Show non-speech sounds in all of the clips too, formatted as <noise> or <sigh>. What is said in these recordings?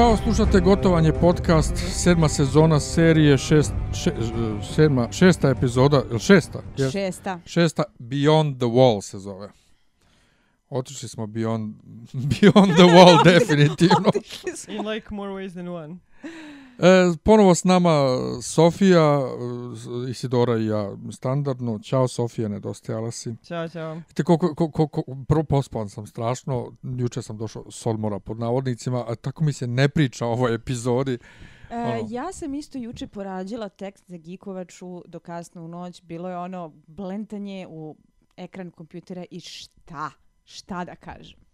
Ćao, slušate Gotovanje podcast, sedma sezona serije, šest, še, sedma, šesta epizoda, ili šesta? Yes. Šesta. Šesta, Beyond the Wall se zove. Otišli smo beyond, <laughs> beyond the wall, <laughs> definitivno. In like more ways than one. E, ponovo s nama Sofija, Isidora i ja standardno. Ćao Sofija, nedostajala si. Ćao, ćao. Te koliko, koliko, koliko, prvo pospan sam strašno, juče sam došao s odmora pod navodnicima, a tako mi se ne priča o ovoj epizodi. E, ono. Ja sam isto juče porađila tekst za Gikovaču do kasno u noć. Bilo je ono blentanje u ekran kompjutera i šta? Šta da kažem?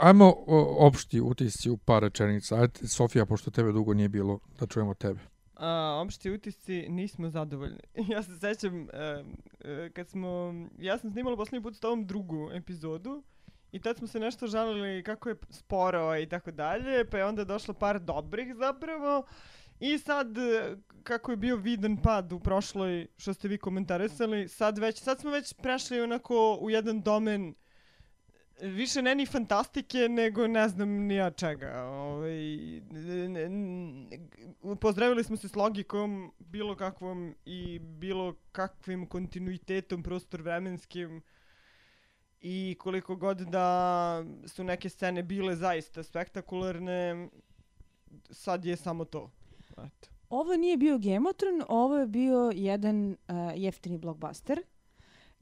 Ajmo opšti utisci u par rečenica. Ajde, Sofija, pošto tebe dugo nije bilo, da čujemo tebe. A, opšti utisci nismo zadovoljni. <laughs> Ja se sećam, e, e, kad smo, ja sam snimala posljednji put s tobom drugu epizodu i tad smo se nešto žalili kako je sporo i tako dalje, pa je onda došlo par dobrih zapravo. I sad, e, kako je bio vidan pad u prošloj, što ste vi komentarisali, sad, već, sad smo već prešli onako u jedan domen više ne ni fantastike, nego ne znam ni ja čega. Ovaj, pozdravili smo se s logikom, bilo kakvom i bilo kakvim kontinuitetom prostor vremenskim i koliko god da su neke scene bile zaista spektakularne, sad je samo to. Eto. Ovo nije bio Gemotron, ovo je bio jedan uh, jeftini blockbuster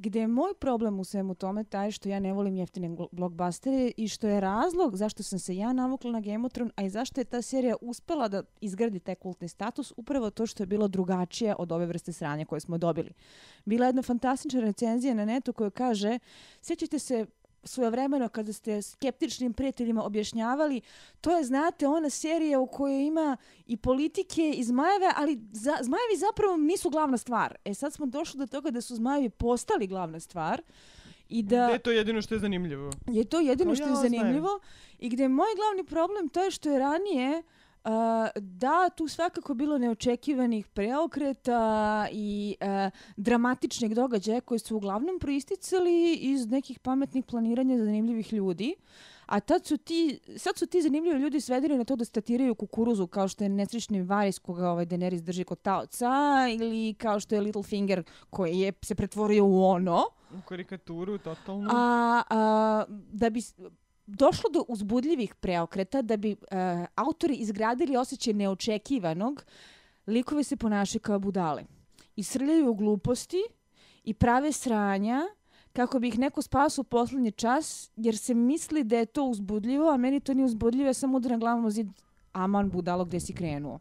gdje je moj problem u svemu tome taj što ja ne volim jeftine blockbustere i što je razlog zašto sam se ja navukla na Game of Thrones, a i zašto je ta serija uspela da izgradi taj kultni status, upravo to što je bilo drugačije od ove vrste sranja koje smo dobili. Bila je jedna fantastična recenzija na netu koja kaže, sjećate se svojevremeno kada ste skeptičnim prijateljima objašnjavali, to je, znate, ona serija u kojoj ima i politike i zmajeve, ali za, zmajevi zapravo nisu glavna stvar. E sad smo došli do toga da su zmajevi postali glavna stvar. I da, je to jedino što je zanimljivo. Je to jedino što je zanimljivo. Znajem. I gdje je moj glavni problem to je što je ranije uh, Uh, da, tu svakako bilo neočekivanih preokreta i uh, dramatičnih događaja koji su uglavnom proisticali iz nekih pametnih planiranja zanimljivih ljudi. A tad su ti, sad su ti zanimljivi ljudi svedili na to da statiraju kukuruzu kao što je nesrećni Varis koga ovaj Daenerys drži kod taoca ili kao što je Littlefinger koji je se pretvorio u ono. U karikaturu, totalno. A, a, da bi došlo do uzbudljivih preokreta da bi uh, autori izgradili osjećaj neočekivanog, likovi se ponašaju kao budale. I srljaju u gluposti i prave sranja kako bi ih neko spasao u poslednji čas, jer se misli da je to uzbudljivo, a meni to nije uzbudljivo, ja sam udaram glavom zid, aman budalo gde si krenuo.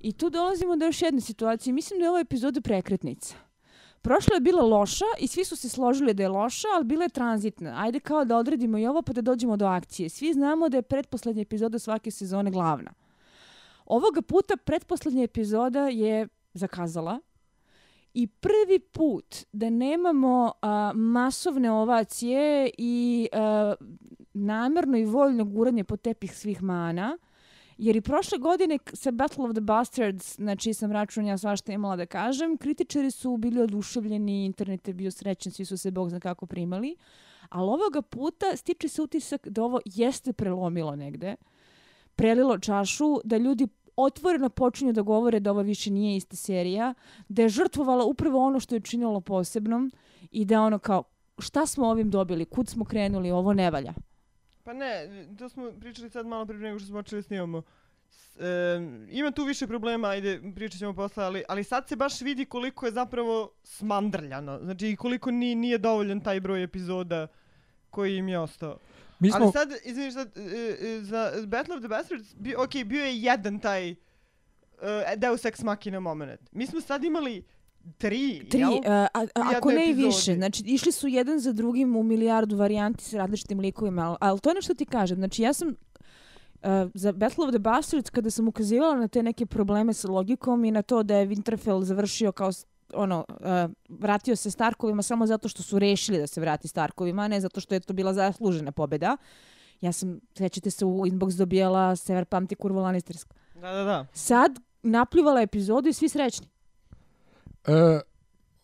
I tu dolazimo do još jedne situacije. Mislim da je ova epizoda prekretnica. Prošla je bila loša i svi su se složili da je loša, ali bila je tranzitna. Ajde kao da odredimo i ovo pa da dođemo do akcije. Svi znamo da je pretposlednja epizoda svake sezone glavna. Ovoga puta pretposlednja epizoda je zakazala i prvi put da nemamo a, masovne ovacije i a, namjerno i voljno guranje po tepih svih mana, Jer i prošle godine sa Battle of the Bastards, znači sam račun ja svašta imala da kažem, kritičari su bili oduševljeni, internet je bio srećen, svi su se bog zna kako primali. Ali ovoga puta stiče se utisak da ovo jeste prelomilo negde, prelilo čašu, da ljudi otvoreno počinju da govore da ovo više nije ista serija, da je žrtvovala upravo ono što je činilo posebnom i da ono kao šta smo ovim dobili, kud smo krenuli, ovo ne valja. Pa ne, to smo pričali sad malo prije nego što smo počeli snimamo. E, ima tu više problema, ajde, pričat ćemo posle, ali, ali sad se baš vidi koliko je zapravo smandrljano. Znači, koliko ni, nije dovoljan taj broj epizoda koji im je ostao. Mi smo... Ali sad, izviniš, sad, e, e, za Battle of the Bastards, bi, ok, bio je jedan taj uh, Deus Ex Machina moment. Mi smo sad imali tri, tri jel? A, a, ako ne i više. Znači, išli su jedan za drugim u milijardu varijanti s različitim likovima, ali, ali to je nešto ti kažem. Znači, ja sam uh, za Battle of the Bastards, kada sam ukazivala na te neke probleme sa logikom i na to da je Winterfell završio kao ono, uh, vratio se Starkovima samo zato što su rešili da se vrati Starkovima, a ne zato što je to bila zaslužena pobjeda. Ja sam, sećate se, u inbox dobijala Sever pamti kurvo Lannisterska. Da, da, da. Sad napljivala epizodu i svi srećni. E,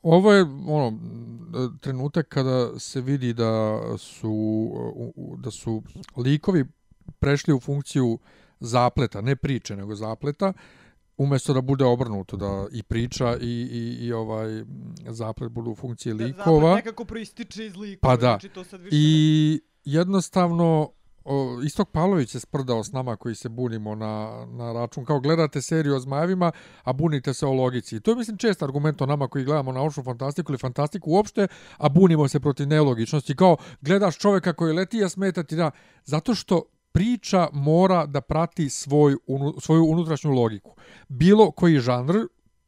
ovo je ono trenutak kada se vidi da su da su likovi prešli u funkciju zapleta, ne priče, nego zapleta, umjesto da bude obrnuto, da i priča i, i, i ovaj zaplet budu u funkciji likova. Da, zaplet nekako proističe iz likova. Pa da. Znači to sad više I jednostavno, o, Istok Pavlović se sprdao s nama koji se bunimo na, na račun. Kao gledate seriju o zmajevima, a bunite se o logici. To je mislim čest argument o nama koji gledamo naučnu fantastiku ili fantastiku uopšte, a bunimo se protiv nelogičnosti. Kao gledaš čoveka koji leti, a smeta ti da... Zato što priča mora da prati svoj, unu, svoju unutrašnju logiku. Bilo koji žanr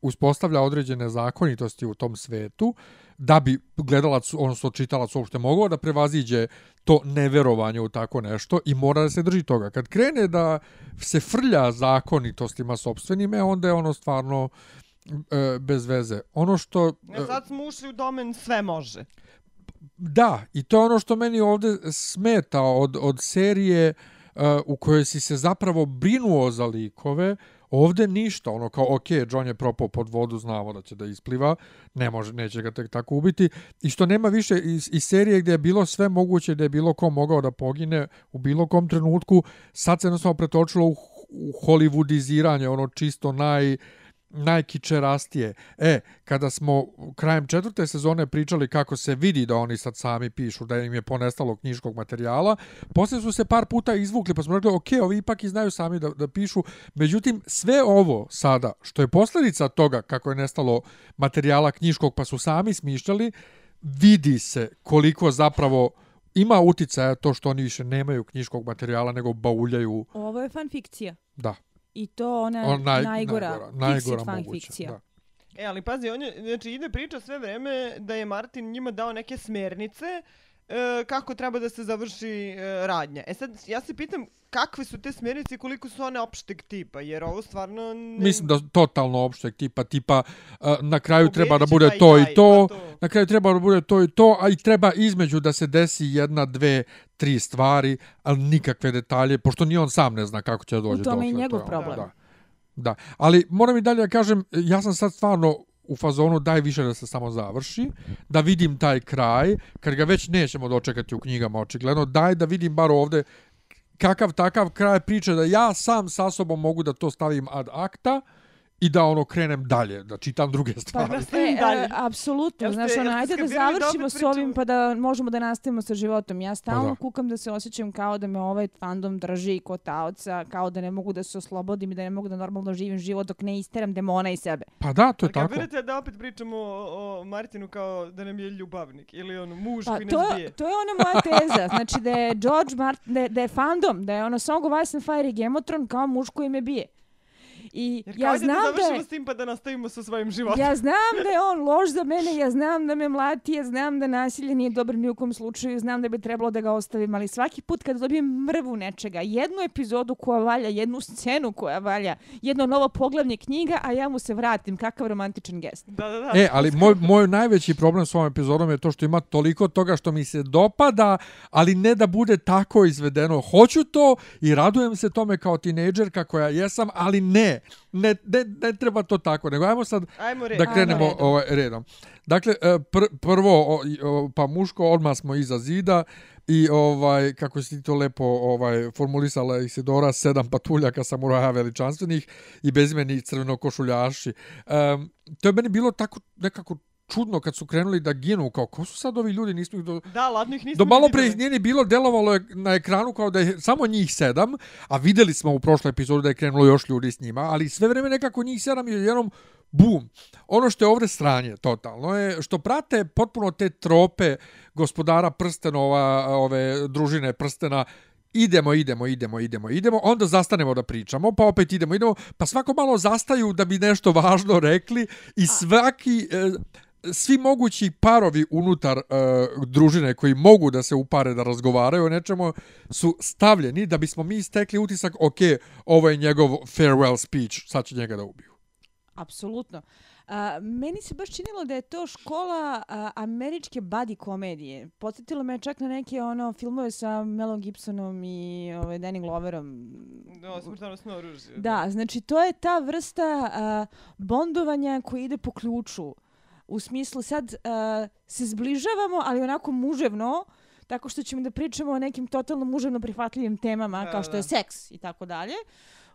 uspostavlja određene zakonitosti u tom svetu da bi gledalac, odnosno čitalac uopšte mogao da prevaziđe to neverovanje u tako nešto i mora da se drži toga. Kad krene da se frlja zakonitostima sobstvenime, onda je ono stvarno e, bez veze. Ono što... E, sad smo ušli u domen sve može. Da, i to je ono što meni ovde smeta od, od serije uh, uh, u kojoj si se zapravo brinuo za likove, ovde ništa, ono kao, ok, John je propao pod vodu, znamo da će da ispliva, ne može, neće ga tek tako ubiti, i što nema više iz, iz serije gdje je bilo sve moguće, da je bilo ko mogao da pogine u bilo kom trenutku, sad se jednostavno pretočilo u, u hollywoodiziranje, ono čisto naj najkičerastije. E, kada smo krajem četvrte sezone pričali kako se vidi da oni sad sami pišu, da im je ponestalo knjiškog materijala, poslije su se par puta izvukli, pa smo rekli, ok, ovi ipak i znaju sami da, da pišu. Međutim, sve ovo sada, što je posljedica toga kako je nestalo materijala knjiškog, pa su sami smišljali, vidi se koliko zapravo ima uticaja to što oni više nemaju knjiškog materijala, nego bauljaju. Ovo je fan fikcija. Da. I to ona on naj, najgora, najgora, najgora fan moguće, fikcija. Da. E, ali pazi, on je, znači ide priča sve vreme da je Martin njima dao neke smjernice e, kako treba da se završi e, radnja. E sad, ja se pitam kakve su te smjernice i koliko su one opšteg tipa, jer ovo stvarno... Ne... Mislim da totalno opšteg tipa, tipa uh, na kraju Ubijeć treba da bude to i to, pa to, na kraju treba da bude to i to, a i treba između da se desi jedna, dve, tri stvari, ali nikakve detalje, pošto ni on sam ne zna kako će dođe do toga. U tome i njegov problem. Da. da, ali moram i dalje da kažem, ja sam sad stvarno u fazonu daj više da se samo završi, da vidim taj kraj, kad ga već nećemo dočekati u knjigama očigledno, daj da vidim bar ovde kakav takav kraj priče da ja sam sa sobom mogu da to stavim ad acta, i da ono krenem dalje, da čitam druge pa stvari. Pa da <laughs> e, dalje. apsolutno, znaš, ono, ajde da završimo s ovim pa da možemo da nastavimo sa životom. Ja stalno pa kukam da se osjećam kao da me ovaj fandom drži kod taoca, kao da ne mogu da se oslobodim i da ne mogu da normalno živim život dok ne isteram demona iz sebe. Pa da, to je tako. Kad vidite da opet pričamo o, o Martinu kao da nam je ljubavnik ili on muž pa, koji to, nas bije. To je ona moja teza, znači da je George Martin, da, da je fandom, da je ono Song of Ice and Fire i Gemotron kao muž koji me bije. I Jer ja znam da završimo da s tim pa da nastavimo sa svojim životom. Ja znam da je on loš za mene, ja znam da me mlati, ja znam da nasilje nije dobro ni u kom slučaju, znam da bi trebalo da ga ostavim, ali svaki put kad dobijem mrvu nečega, jednu epizodu koja valja, jednu scenu koja valja, jedno novo poglavnje knjiga, a ja mu se vratim, kakav romantičan gest. Da, da, da. E, ali moj, moj najveći problem s ovom epizodom je to što ima toliko toga što mi se dopada, ali ne da bude tako izvedeno. Hoću to i radujem se tome kao tinejdžerka koja jesam, ali ne ne, ne, ne treba to tako, nego ajmo sad ajmo red. da krenemo redom. Ovaj, redom. Dakle, e, pr prvo, pa muško, odmah smo iza zida i ovaj kako si to lepo ovaj formulisala Isidora sedam patuljaka samuraja veličanstvenih i bezimeni crvenokošuljaši. Um, to je meni bilo tako nekako čudno kad su krenuli da ginu, kao ko su sad ovi ljudi, nismo ih do... Da, ladno ih nismo Do malo pre njeni bilo, delovalo je na ekranu kao da je samo njih sedam, a videli smo u prošloj epizodu da je krenulo još ljudi s njima, ali sve vreme nekako njih sedam je jednom bum. Ono što je ovdje stranje, totalno, je što prate potpuno te trope gospodara prstenova, ove družine prstena, idemo, idemo, idemo, idemo, idemo, onda zastanemo da pričamo, pa opet idemo, idemo, pa svako malo zastaju da bi nešto važno rekli i svaki, e, svi mogući parovi unutar uh, družine koji mogu da se upare da razgovaraju o nečemu su stavljeni da bismo mi stekli utisak, ok, ovo je njegov farewell speech, sad će njega da ubiju. Apsolutno. Uh, meni se baš činilo da je to škola uh, američke buddy komedije. Podsjetilo me čak na neke ono filmove sa Melom Gibsonom i ovaj, Danny Gloverom. Da, smrtano smo oružje. Da, znači to je ta vrsta uh, bondovanja koji ide po ključu u smislu sad uh, se zbližavamo, ali onako muževno, tako što ćemo da pričamo o nekim totalno muževno prihvatljivim temama, Da, kao što da. je seks i tako dalje.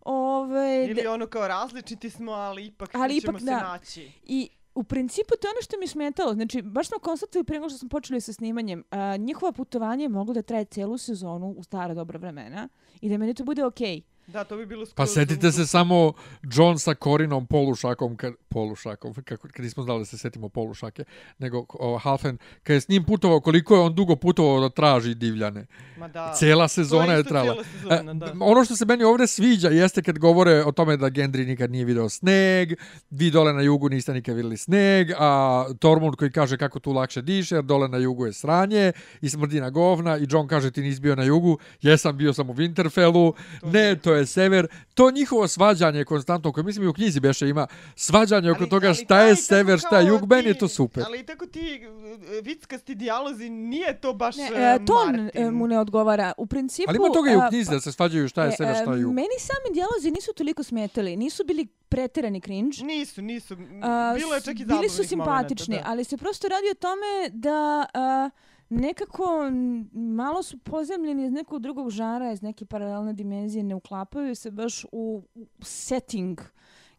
Ove, Ili ono kao različiti smo, ali ipak Ali ćemo ipak se da. naći. I u principu to je ono što mi smetalo. Znači, baš smo konstatovali prije nego što smo počeli sa snimanjem. A, njihova putovanje je moglo da traje celu sezonu u stara dobra vremena i da meni to bude okej. Okay. Da, to bi bilo skroz... Pa setite se samo John sa Korinom polušakom, kad, polušakom, kako, kad nismo znali da se setimo polušake, nego o, Halfen, kad je s njim putovao, koliko je on dugo putovao da traži divljane. Ma da. Cijela sezona je isto trala. sezona, da. E, ono što se meni ovdje sviđa jeste kad govore o tome da Gendry nikad nije video sneg, vi dole na jugu niste nikad vidjeli sneg, a Tormund koji kaže kako tu lakše diše, jer dole na jugu je sranje i smrdina govna i John kaže ti nisi bio na jugu, jesam bio sam u Winterfellu, ne, to je sever. To njihovo svađanje konstantno, koje mislim i u knjizi Beše ima, svađanje oko Ali- toga ali šta je sever, šta je jug, meni je ti- to super. Ali tako ti e, vickasti dijalozi, nije to baš Ne, e, e, ton Martin. e, mu ne odgovara. U principu... Ali ima toga i u a, knjizi da se svađaju šta je e, sever, šta je e, jug. Meni sami dijalozi nisu toliko smetali. Nisu bili preterani cringe. Nisu, nisu. A, Bilo je čak i Bili zabavnih su simpatični, momenata, da. ali se prosto radi o tome da a, nekako malo su pozemljeni iz nekog drugog žara, iz neke paralelne dimenzije, ne uklapaju se baš u, u setting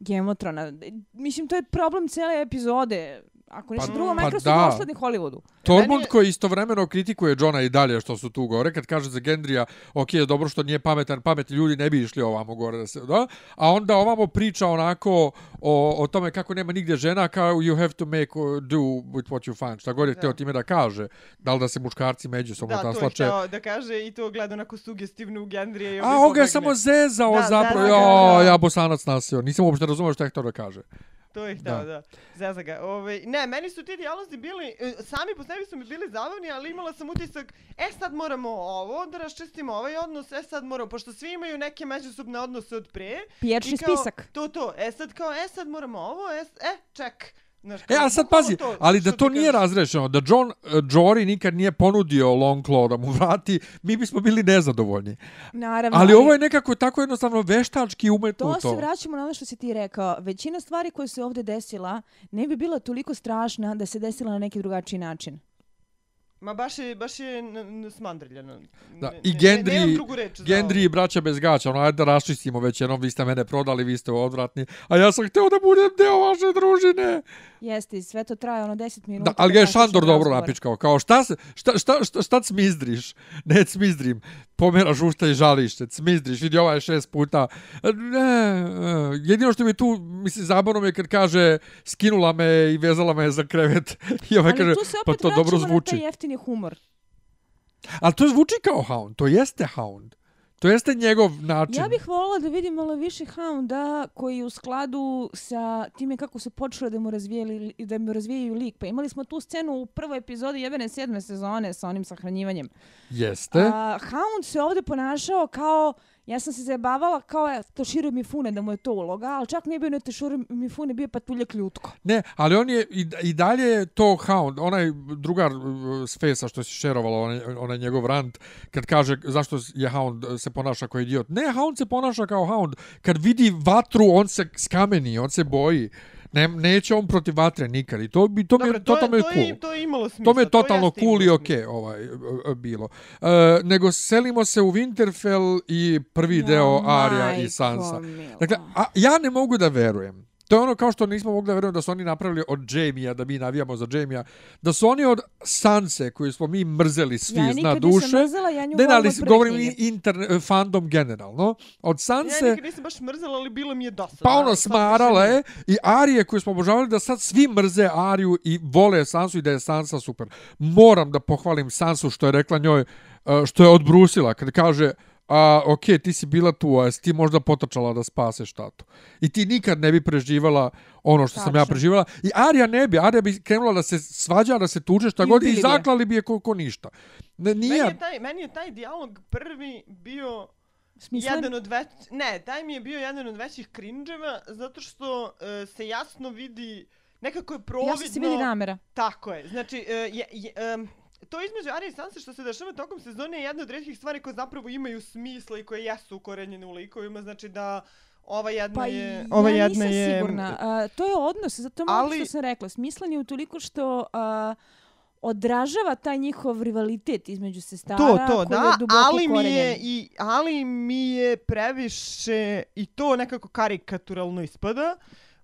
Gemotrona. Mislim, to je problem cele epizode. Ako ništa Pa- drugo, pa su da. dosledni Hollywoodu. Tormund je- koji istovremeno kritikuje Johna i dalje što su tu gore, kad kaže za Gendrija, ok, dobro što nije pametan, pametni ljudi ne bi išli ovamo gore, da se, da? a onda ovamo priča onako o, o tome kako nema nigdje žena, kao you have to make uh, do with what you find, šta god je Da. htio time da kaže, da li da se muškarci međusobno Da, to je da kaže i to gleda onako sugestivnu Gendrije i A on ga je samo zezao Da, zapravo, zezao ga, jo, da. ja bosanac nasio, nisam uopšte razumio što je htio da kaže. To je htio, Da. da. Zeza ga. Ove, ne, meni su ti dijalozi bili, e, sami po sebi su mi bili zabavni, ali imala sam utisak, e sad moramo ovo, da raščistimo ovaj odnos, e sad moramo, pošto svi imaju neke međusobne odnose od pre. Pijačni i kao, spisak. To, to, e sad kao, e sad moramo ovo, e, e ček. Znaš, E, a sad pazi, to, ali da to nije kažeš. razrešeno, da John uh, Jory nikad nije ponudio Longclaw da mu vrati, mi bismo bili nezadovoljni. Naravno, Ali ovo je nekako tako jednostavno veštački umetno To to. se vraćamo na ono što si ti rekao. Većina stvari koje se ovdje desila ne bi bila toliko strašna da se desila na neki drugačiji način. Ma baš je, baš je smandrljano. Da, Ne- i ne- reč za Gendry ovo. i braća bez gaća, ono, ajde da raščistimo već jednom, vi ste mene prodali, vi ste odvratni, a ja sam htio da budem deo vaše družine. Jeste, sve to traje ono 10 minuta. Da, ali ga je Šandor dobro napičkao, kao šta, se, šta, šta, šta, šta cmizdriš? Ne cmizdrim, pomeraš ušta i žalište, cmizdriš, vidi ovaj šest puta. Ne, jedino što mi tu, mislim, zabavno mi je kad kaže skinula me i vezala me za krevet. <laughs> I ovaj Ali kaže, tu se pa opet to dobro vraćamo na zvuči. Jeftini humor. Ali to zvuči kao Hound, to jeste Hound. To jeste njegov način. Ja bih voljela da vidim malo više Hounda koji u skladu sa time kako su počeli da mu razvijeli, da mu razvijaju lik. Pa imali smo tu scenu u prvoj epizodi jebene sedme sezone sa onim sahranjivanjem. Jeste. A, Hound se ovdje ponašao kao, ja sam se zajebavala kao je Toshiro Mifune da mu je to uloga, ali čak nije bio ne Toshiro Mifune, bio je patuljak ljutko. Ne, ali on je i, i dalje je to Hound, onaj drugar uh, s Fesa što si šerovala, onaj, onaj njegov rant, kad kaže zašto je Hound uh, se ponaša kao idiot. Ne, Hound se ponaša kao Hound. Kad vidi vatru, on se skameni, on se boji. Ne, neće on protiv vatre nikad. I to bi to mi Dobro, je to, totalno je, je to, cool. je, to je imalo smisla. To mi je totalno jeste cool i okej smisla. ovaj, e, e, bilo. E, nego selimo se u Winterfell i prvi deo Arya i Sansa. Dakle, a, ja ne mogu da verujem. To je ono kao što nismo mogli da verujem da su oni napravili od Jamie-a, da mi navijamo za Jamie-a, da su oni od Sanse, koju smo mi mrzeli svi ja zna nikad duše, nisam mrzela, ja nju ne, volim ali govorim interne, fandom generalno, od Ja Sanse, nikad nisam baš mrzela, ali bilo mi je dosadno. pa ono smarala je i Arije koju smo obožavali da sad svi mrze Ariju i vole Sansu i da je Sansa super. Moram da pohvalim Sansu što je rekla njoj, e, što je odbrusila, kad kaže, a, ok, ti si bila tu, a ti možda potrčala da spaseš tatu. I ti nikad ne bi preživala ono što sam ja Tačno. preživala. I Arija ne bi, Arija bi krenula da se svađa, da se tuče, šta I god, i zaklali bi je koliko ništa. Ne, Meni nije, je, taj, meni je taj dijalog prvi bio Smislen? jedan od već... Ne, taj mi je bio jedan od većih cringeeva, zato što e, se jasno vidi, nekako je providno... Ja sam se vidi namera. Tako je. Znači, e, je, je, em, to između Arije i što se dešava tokom sezone je jedna od retkih stvari koje zapravo imaju smisla i koje jesu ukorenjene u likovima. Znači da ova jedna Pa je... Ova ja jedna nisam je, sigurna. A, to je odnos, zato malo Ali- što sam rekla. Smislen je utoliko što a, odražava taj njihov rivalitet između sestara To, to, koji da, je duboko ali mi je, i, ali mi je previše i to nekako karikaturalno ispada.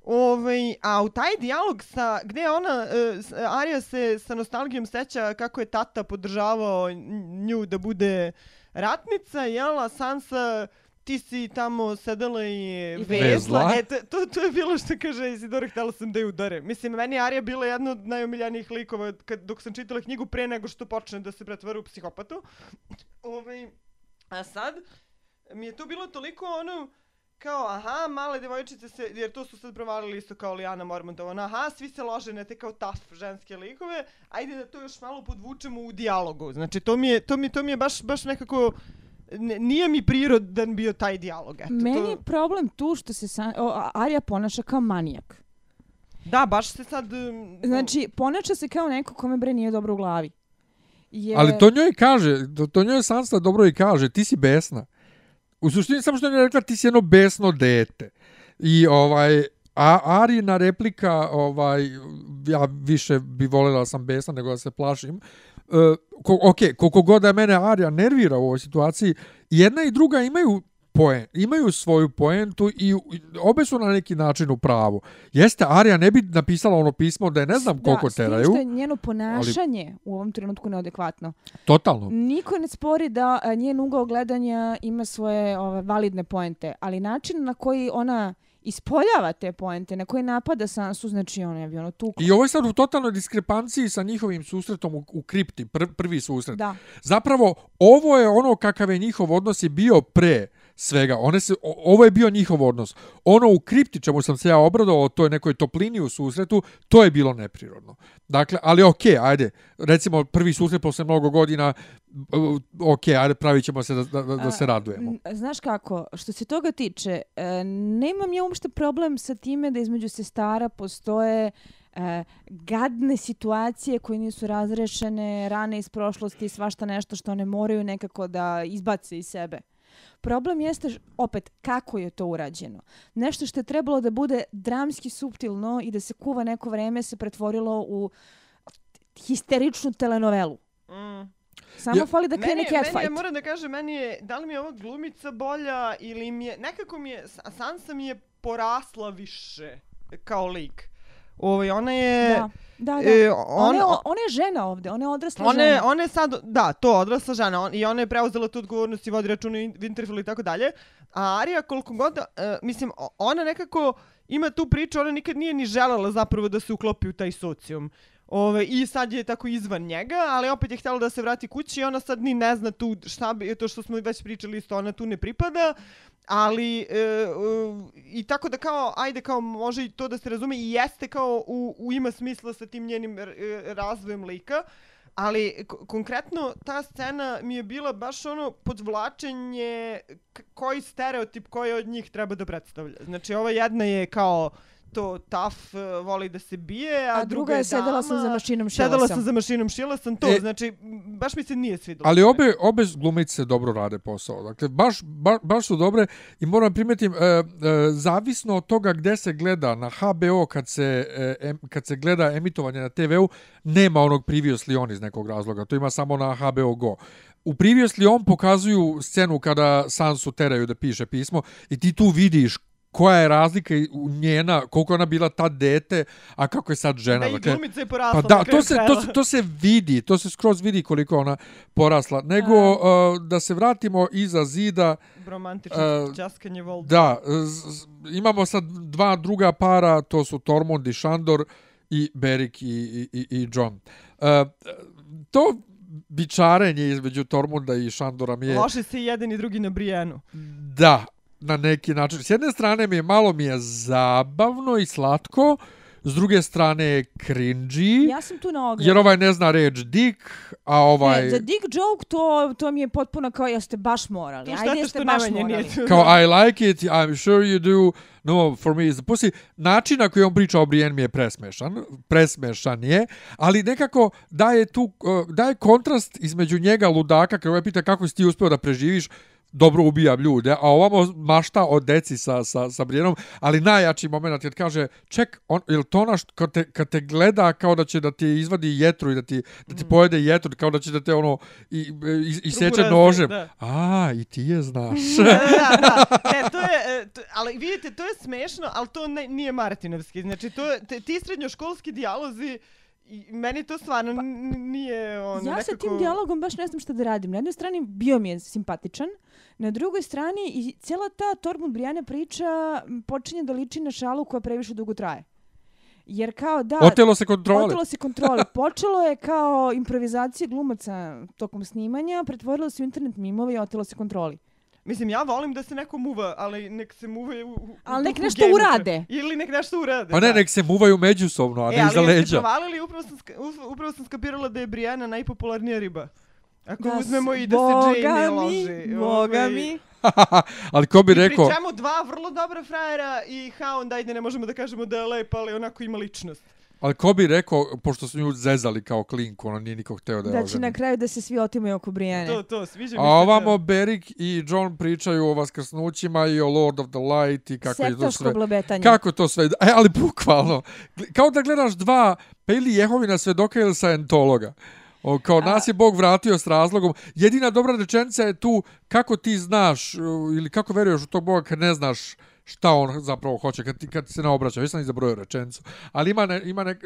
Ovaj, a u taj dijalog sa, gde ona, e, Arya se sa nostalgijom seća kako je tata podržavao nju da bude ratnica, jel, a Sansa ti si tamo sedela i vezla. E, to, to, je bilo što kaže Isidora, htjela sam da je udare. Mislim, meni je Arya bila jedna od najomiljanijih likova kad, dok sam čitala knjigu pre nego što počne da se pretvara u psihopatu. Ovaj, a sad mi je to bilo toliko ono kao, aha, male devojčice se, jer to su sad provalili isto kao Lijana Mormontova, ono, aha, svi se lože na te kao tough ženske likove, ajde da to još malo podvučemo u dijalogu. Znači, to mi je, to mi, to mi je baš, baš nekako, n- nije mi prirodan bio taj dijalog. Eto, Meni to... je problem tu što se San, o, a- Arya ponaša kao manijak. Da, baš se sad... um, Znači, ponaša se kao neko kome bre nije dobro u glavi. Jer, Ali to njoj kaže, to, to njoj Sansa dobro i kaže, ti si besna. U suštini samo što je rekla ti si jedno besno dete. I ovaj a Arina replika ovaj ja više bi voljela da sam besan nego da se plašim. Uh, ko, ok, koliko god da mene Arija nervira u ovoj situaciji, jedna i druga imaju poen, imaju svoju poentu i obe su na neki način u pravu. Jeste, Arija ne bi napisala ono pismo da je ne znam koliko da, teraju, što je njeno ponašanje u ovom trenutku neadekvatno. totalno. Niko ne spori da njen ugao gledanja ima svoje ove, validne poente, ali način na koji ona ispoljava te poente, na koji napada Sansu, znači ona je ono tu. I ovo je sad u totalnoj diskrepanciji sa njihovim susretom u, u kripti, pr, prvi susret. Da. Zapravo, ovo je ono kakav je njihov odnos je bio pre svega. One se, o- ovo je bio njihov odnos. Ono u kripti, čemu sam se ja obradovao, to je nekoj toplini u susretu, to je bilo neprirodno. Dakle, ali okej, okay, ajde, recimo prvi susret posle mnogo godina, okej, okay, ajde, pravit ćemo se da, da, da, se A, radujemo. n- Znaš kako, što se toga tiče, e, nemam ja uopšte problem sa time da između sestara postoje e, gadne situacije koje nisu razrešene, rane iz prošlosti, svašta nešto što one moraju nekako da izbace iz sebe. Problem jeste, opet, kako je to urađeno. Nešto što je trebalo da bude dramski suptilno i da se kuva neko vreme se pretvorilo u histeričnu telenovelu. Mm. Samo Ja- fali da krene meni, je- meni je, catfight. moram da kažem, meni je, da li mi je ova glumica bolja ili mi je, nekako mi je, Sa- Sansa mi je porasla više kao lik. Ovaj, ona je... Da, da, da. E, Ona, je, on- ona je žena ovde, ona je odrasla Ona je, žena. ona je sad, da, to, odrasla žena on, i ona je preuzela tu odgovornost i vodi računa i Winterfell i tako dalje. A Arya koliko god, e, mislim, ona nekako ima tu priču, ona nikad nije ni želela zapravo da se uklopi u taj socijum. Ove, I sad je tako izvan njega, ali opet je htjela da se vrati kući i ona sad ni ne zna tu šta bi, to što smo već pričali isto, ona tu ne pripada. Ali, e, e, i tako da kao, ajde kao može i to da se razume i jeste kao u, u ima smisla sa tim njenim e, razvojem lika, ali konkretno ta scena mi je bila baš ono podvlačenje koji stereotip koji od njih treba da predstavlja. Znači ova jedna je kao to tough, e, voli da se bije, a, A druga je sedela dama, sam za mašinom Sedela šila sam sam. za mašinom, šila sam to, E, znači baš mi se nije svidalo. Ali obe, obe glumice dobro rade posao. Dakle, baš, ba, baš su dobre i moram primetim, e, e, zavisno od toga gde se gleda na HBO kad se, e, em, kad se gleda emitovanje na TV-u, nema onog Previously On iz nekog razloga. To ima samo na HBO Go. U Previously On pokazuju scenu kada Sansu teraju da piše pismo i ti tu vidiš koja je razlika u njena, koliko ona bila ta dete, a kako je sad žena. Da, i dakle, glumica je porasla Pa da, kraju to se, to, se, to se vidi, to se skroz vidi koliko ona porasla. Nego, uh, da se vratimo iza zida, Romantično E, časkanje Volda. da, z, imamo sad dva druga para, to su Tormund i Shandor i Beric i, i, i, i John. Uh, to bičarenje između Tormunda i Shandora mi je... Loše se i jedan i drugi na Brijanu. Da, na neki način. S jedne strane mi je malo mi je zabavno i slatko, s druge strane je cringy. Ja sam tu na ogradu. Jer ovaj ne zna reč dick, a ovaj... Ne, za dick joke to, to mi je potpuno kao jeste baš morali. To Ajde jeste što baš morali. Kao I like it, I'm sure you do, no, for me is the pussy. Način na koji on priča o Brienne mi je presmešan, presmešan je, ali nekako daje tu, daje kontrast između njega ludaka, kada ovaj pita kako si ti uspeo da preživiš, dobro ubijam ljude, a ovamo mašta o deci sa, sa, sa Brijenom, ali najjači moment je kad kaže, ček, on, je to ona što, kad, te, kad te gleda kao da će da ti izvadi jetru i da ti, da ti mm. pojede jetru, kao da će da te ono i, i, i seče nožem. Da. A, i ti je znaš. <laughs> da, da, da. E, to je, e, to, ali vidite, to je smešno, ali to ne, nije Martinovski. Znači, to, te, ti srednjoškolski dijalozi, I meni to stvarno pa, nije ono ja nekako... sa tim dijalogom baš ne znam šta da radim. Na jednoj strani bio mi je simpatičan, na drugoj strani i cijela ta Tormund Brianna priča počinje da liči na šalu koja previše dugo traje. Jer kao da... Otelo se kontrole. Otelo se kontrole. <laughs> Počelo je kao improvizacija glumaca tokom snimanja, pretvorilo se u internet mimove i otelo se kontroli. Mislim, ja volim da se neko muva, ali nek se muvaju u, Ali nek nešto urade. Ili nek nešto urade. Pa ne, da. nek se muvaju međusobno, a e, ne iza leđa. E, ali jeste provalili, upravo sam, upravo sam skapirala da je Brianna najpopularnija riba. Ako da uzmemo i da se Jamie loži. Boga ovaj. mi. <laughs> ali ko bi rekao... I pričamo dva vrlo dobra frajera i Hound, ajde ne možemo da kažemo da je lep, ali onako ima ličnost. Ali ko bi rekao, pošto su nju zezali kao klinku, ono nije niko hteo da je Da će na kraju da se svi otimaju oko Brijane. To, to, sviđa mi se. A ovamo Beric i John pričaju o vaskrsnućima i o Lord of the Light i kako je to sve. blebetanje. Kako to sve. E, ali bukvalno. Kao da gledaš dva, pa ili Jehovina svedoka ili Scientologa. O, kao nas je Bog vratio s razlogom. Jedina dobra rečenica je tu kako ti znaš ili kako veruješ u tog Boga kad ne znaš šta on zapravo hoće kad ti, kad se ne obraća. Već sam izabrojio rečenicu. Ali ima, ne, ima ne,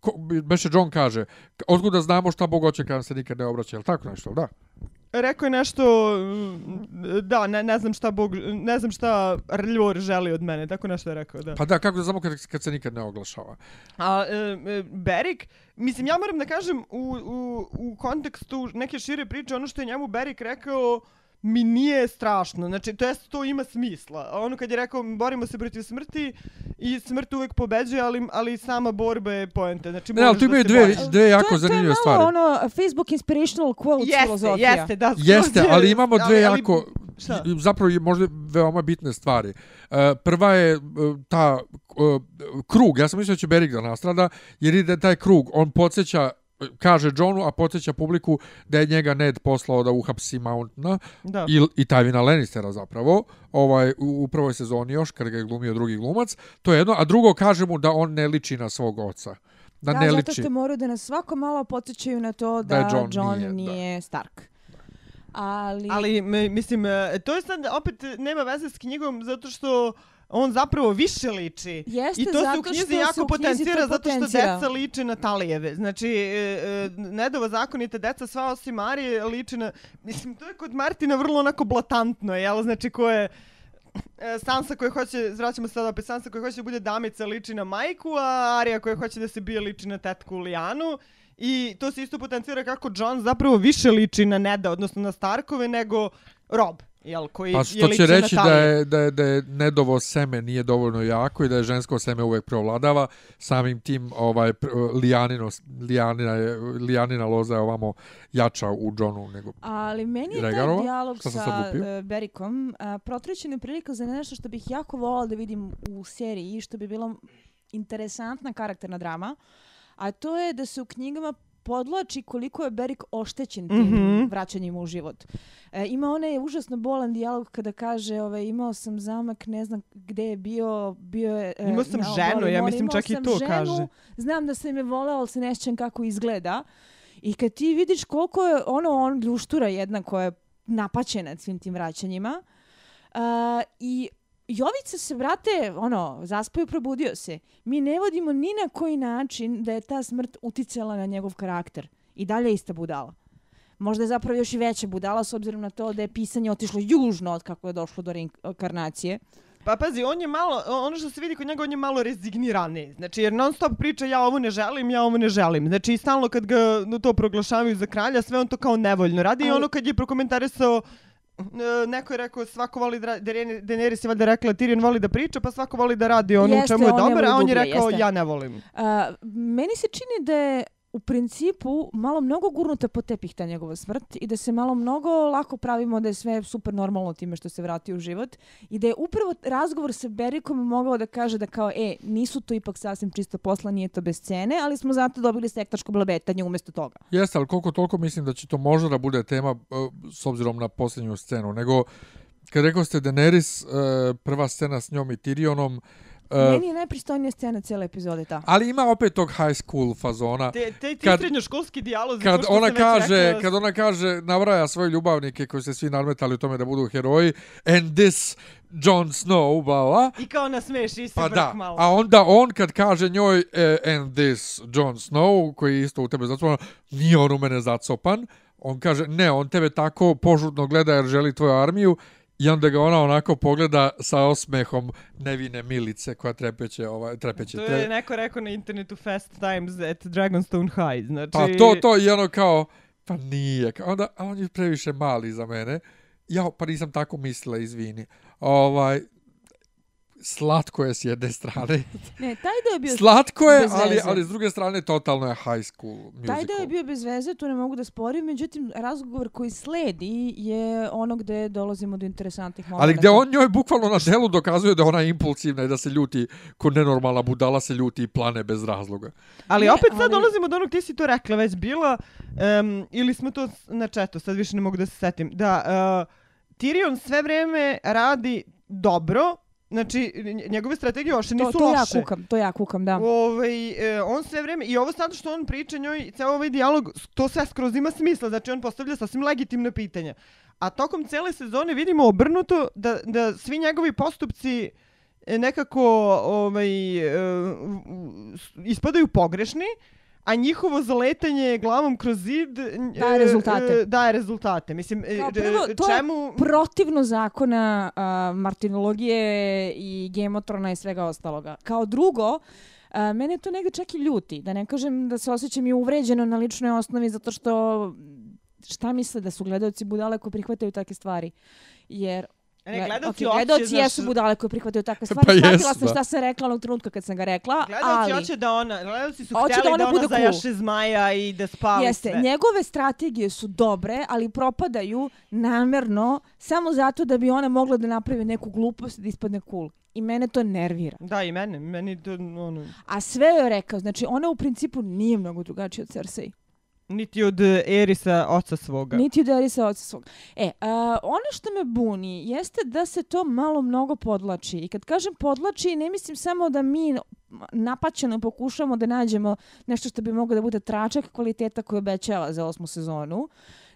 ko, Beše John kaže, otkud da znamo šta Bog hoće kad se nikad ne obraća. Je tako nešto? Da. Rekao je nešto, da, ne, ne znam šta Bog, ne znam šta Rljor želi od mene, tako nešto je rekao, da. Pa da, kako da znamo kad, kad se nikad ne oglašava? A, e, e, Berik, mislim, ja moram da kažem u, u, u kontekstu neke šire priče, ono što je njemu Berik rekao, mi nije strašno. Znači, to jest, to ima smisla. Ono kad je rekao, borimo se protiv smrti i smrt uvek pobeđuje, ali, ali sama borba je poenta. Znači, ne, ali tu imaju dve, dve jako zanimljive stvari. To je malo ono Facebook inspirational quote jeste, filozofija. Jeste, da. Jeste, ali imamo dve ali, ali, jako, šta? zapravo možda veoma bitne stvari. Uh, prva je uh, ta uh, krug, ja sam mislio da će Berik da nastrada, jer ide taj krug, on podsjeća kaže Johnu, a podsjeća publiku da je njega Ned poslao da uhapsi Mountna da. i, i Tywina Lannistera zapravo, ovaj, u, u prvoj sezoni još, kada ga je glumio drugi glumac. To je jedno, a drugo kaže mu da on ne liči na svog oca. Da, da ne zato što moraju da nas svako malo podsjećaju na to da, da John, John nije, nije da. Stark. Ali... Ali, mislim, e, to je sad opet nema veze s knjigom zato što on zapravo više liči. Jeste, I to se u knjizi jako potencira zato što deca liče na Talijeve. Znači, e, e, Nedova zakonite deca, sva osim Marije, liče na... Mislim, to je kod Martina vrlo onako blatantno, jel? Znači, ko je... E, Sansa koja hoće, zvraćamo se sada opet, Sansa koja hoće da bude damica liči na majku, a Arija koja hoće da se bije liči na tetku Lijanu. I to se isto potencira kako John zapravo više liči na Neda, odnosno na Starkove, nego Rob. Jel, koji pa što će reći da je, da, je, da je nedovo seme nije dovoljno jako i da je žensko seme uvek preovladava. Samim tim ovaj, lijanino, lijanina, je, lijanina loza je ovamo jača u Johnu nego Ali meni je Regarova. taj dijalog sa uh, Berikom uh, protrećena prilika za nešto što bih jako volala da vidim u seriji i što bi bilo interesantna karakterna drama. A to je da se u knjigama podlači koliko je Berik oštećen tim mm -hmm. vraćanjem u život. E, ima onaj užasno bolan dijalog kada kaže ovaj, imao sam zamak, ne znam gde je bio, bio je... E, imao sam ženu, ja mislim čak i to ženu, kaže. Znam da sam je voleo, ali se ne sjećam kako izgleda. I kad ti vidiš koliko je ono on ljuštura jedna koja je napaćena svim tim vraćanjima, uh, i Jovica se, brate, ono, zaspaju, probudio se. Mi ne vodimo ni na koji način da je ta smrt uticala na njegov karakter. I dalje ista budala. Možda je zapravo još i veća budala s obzirom na to da je pisanje otišlo južno od kako je došlo do reinkarnacije. Pa pazi, on je malo, ono što se vidi kod njega, on je malo rezignirani. Znači, jer non stop priča ja ovo ne želim, ja ovo ne želim. Znači, stalno kad ga to proglašavaju za kralja, sve on to kao nevoljno radi. Ali... I ono kad je prokomentarisao E, neko je rekao svako voli da Daenerys je valjda rekla Tyrion voli da priča pa svako voli da radi ono jeste, čemu je dobar a on je rekao jeste. ja ne volim. Uh, meni se čini da je u principu malo mnogo gurnuta po tepih ta njegova smrt i da se malo mnogo lako pravimo da je sve super normalno time što se vrati u život i da je upravo razgovor sa Berikom mogao da kaže da kao e, nisu to ipak sasvim čisto posla, nije to bez cene, ali smo zato dobili sektaško blabetanje umjesto toga. Jeste, ali koliko toliko mislim da će to možda da bude tema e, s obzirom na posljednju scenu, nego kad rekao ste Daenerys, e, prva scena s njom i Tyrionom, uh, Uh, Meni je najpristojnija scena cijele epizode ta. Ali ima opet tog high school fazona. Te, te ti kad, srednjoškolski dijalozi. Kad ona kaže, rekla... kad ona kaže, navraja svoje ljubavnike koji se svi nadmetali u tome da budu heroji, and this Jon Snow, bla. I kao nasmeši se pa vrk da. malo. A onda on kad kaže njoj, uh, and this Jon Snow, koji isto u tebe zacopan, nije on u mene zacopan, on kaže, ne, on tebe tako požudno gleda jer želi tvoju armiju, I onda ga ona onako pogleda sa osmehom nevine milice koja trepeće, ovaj, trepeće. To je neko rekao na internetu Fast Times at Dragonstone High. Znači... Pa to, to i ono kao, pa nije. Onda, a on je previše mali za mene. Ja, pa nisam tako mislila, izvini. Ovaj, slatko je s jedne <laughs> strane. Ne, taj da je bio Slatko je, ali, ali s druge strane totalno je high school musical. Taj da je bio bez veze, to ne mogu da sporim, međutim, razgovor koji sledi je ono gde dolazimo do interesantnih momenta. Ali gde on njoj bukvalno na delu dokazuje da ona je impulsivna i da se ljuti, ko nenormalna budala se ljuti i plane bez razloga. Ali ne, opet sad ali... dolazimo do onog, ti si to rekla već bila, um, ili smo to na četu, sad više ne mogu da se setim, da uh, Tyrion sve vreme radi dobro, Znači, njegove strategije uopšte nisu to, to loše. To ja kukam, to ja kukam, da. Ovaj, e, on sve vreme, i ovo sad što on priča njoj, ceo ovaj dijalog, to sve skroz ima smisla, znači on postavlja sasvim legitimne pitanja. A tokom cele sezone vidimo obrnuto da, da svi njegovi postupci e, nekako ovaj, e, ispadaju pogrešni, a njihovo zaletanje glavom kroz zid daje rezultate. E, daje rezultate. Mislim, e, Kao prvo, to čemu... je protivno zakona uh, martinologije i gemotrona i svega ostaloga. Kao drugo, Uh, mene to negde čak i ljuti, da ne kažem da se osjećam i uvređeno na ličnoj osnovi zato što šta misle da su gledalci budale ko prihvataju takve stvari. Jer Ne, gledalci okay, gledalci znaš... jesu budale koje prihvataju takve stvari. Pa Shvatila sam šta sam rekla onog trenutka kad sam ga rekla, gledalci ali... hoće da ona, gledalci su htjeli da ona, da ona zajaše cool. zmaja i da spali Jeste, sve. njegove strategije su dobre, ali propadaju namerno samo zato da bi ona mogla da napravi neku glupost i da ispadne cool. I mene to nervira. Da, i mene. meni to, ono... A sve je rekao, znači ona u principu nije mnogo drugačija od Cersei. Niti od e, Erisa oca svoga. Niti od Erisa oca svoga. E, a, ono što me buni jeste da se to malo mnogo podlači. I kad kažem podlači, ne mislim samo da mi napaćeno pokušamo da nađemo nešto što bi moglo da bude tračak kvaliteta koju obećava za osmu sezonu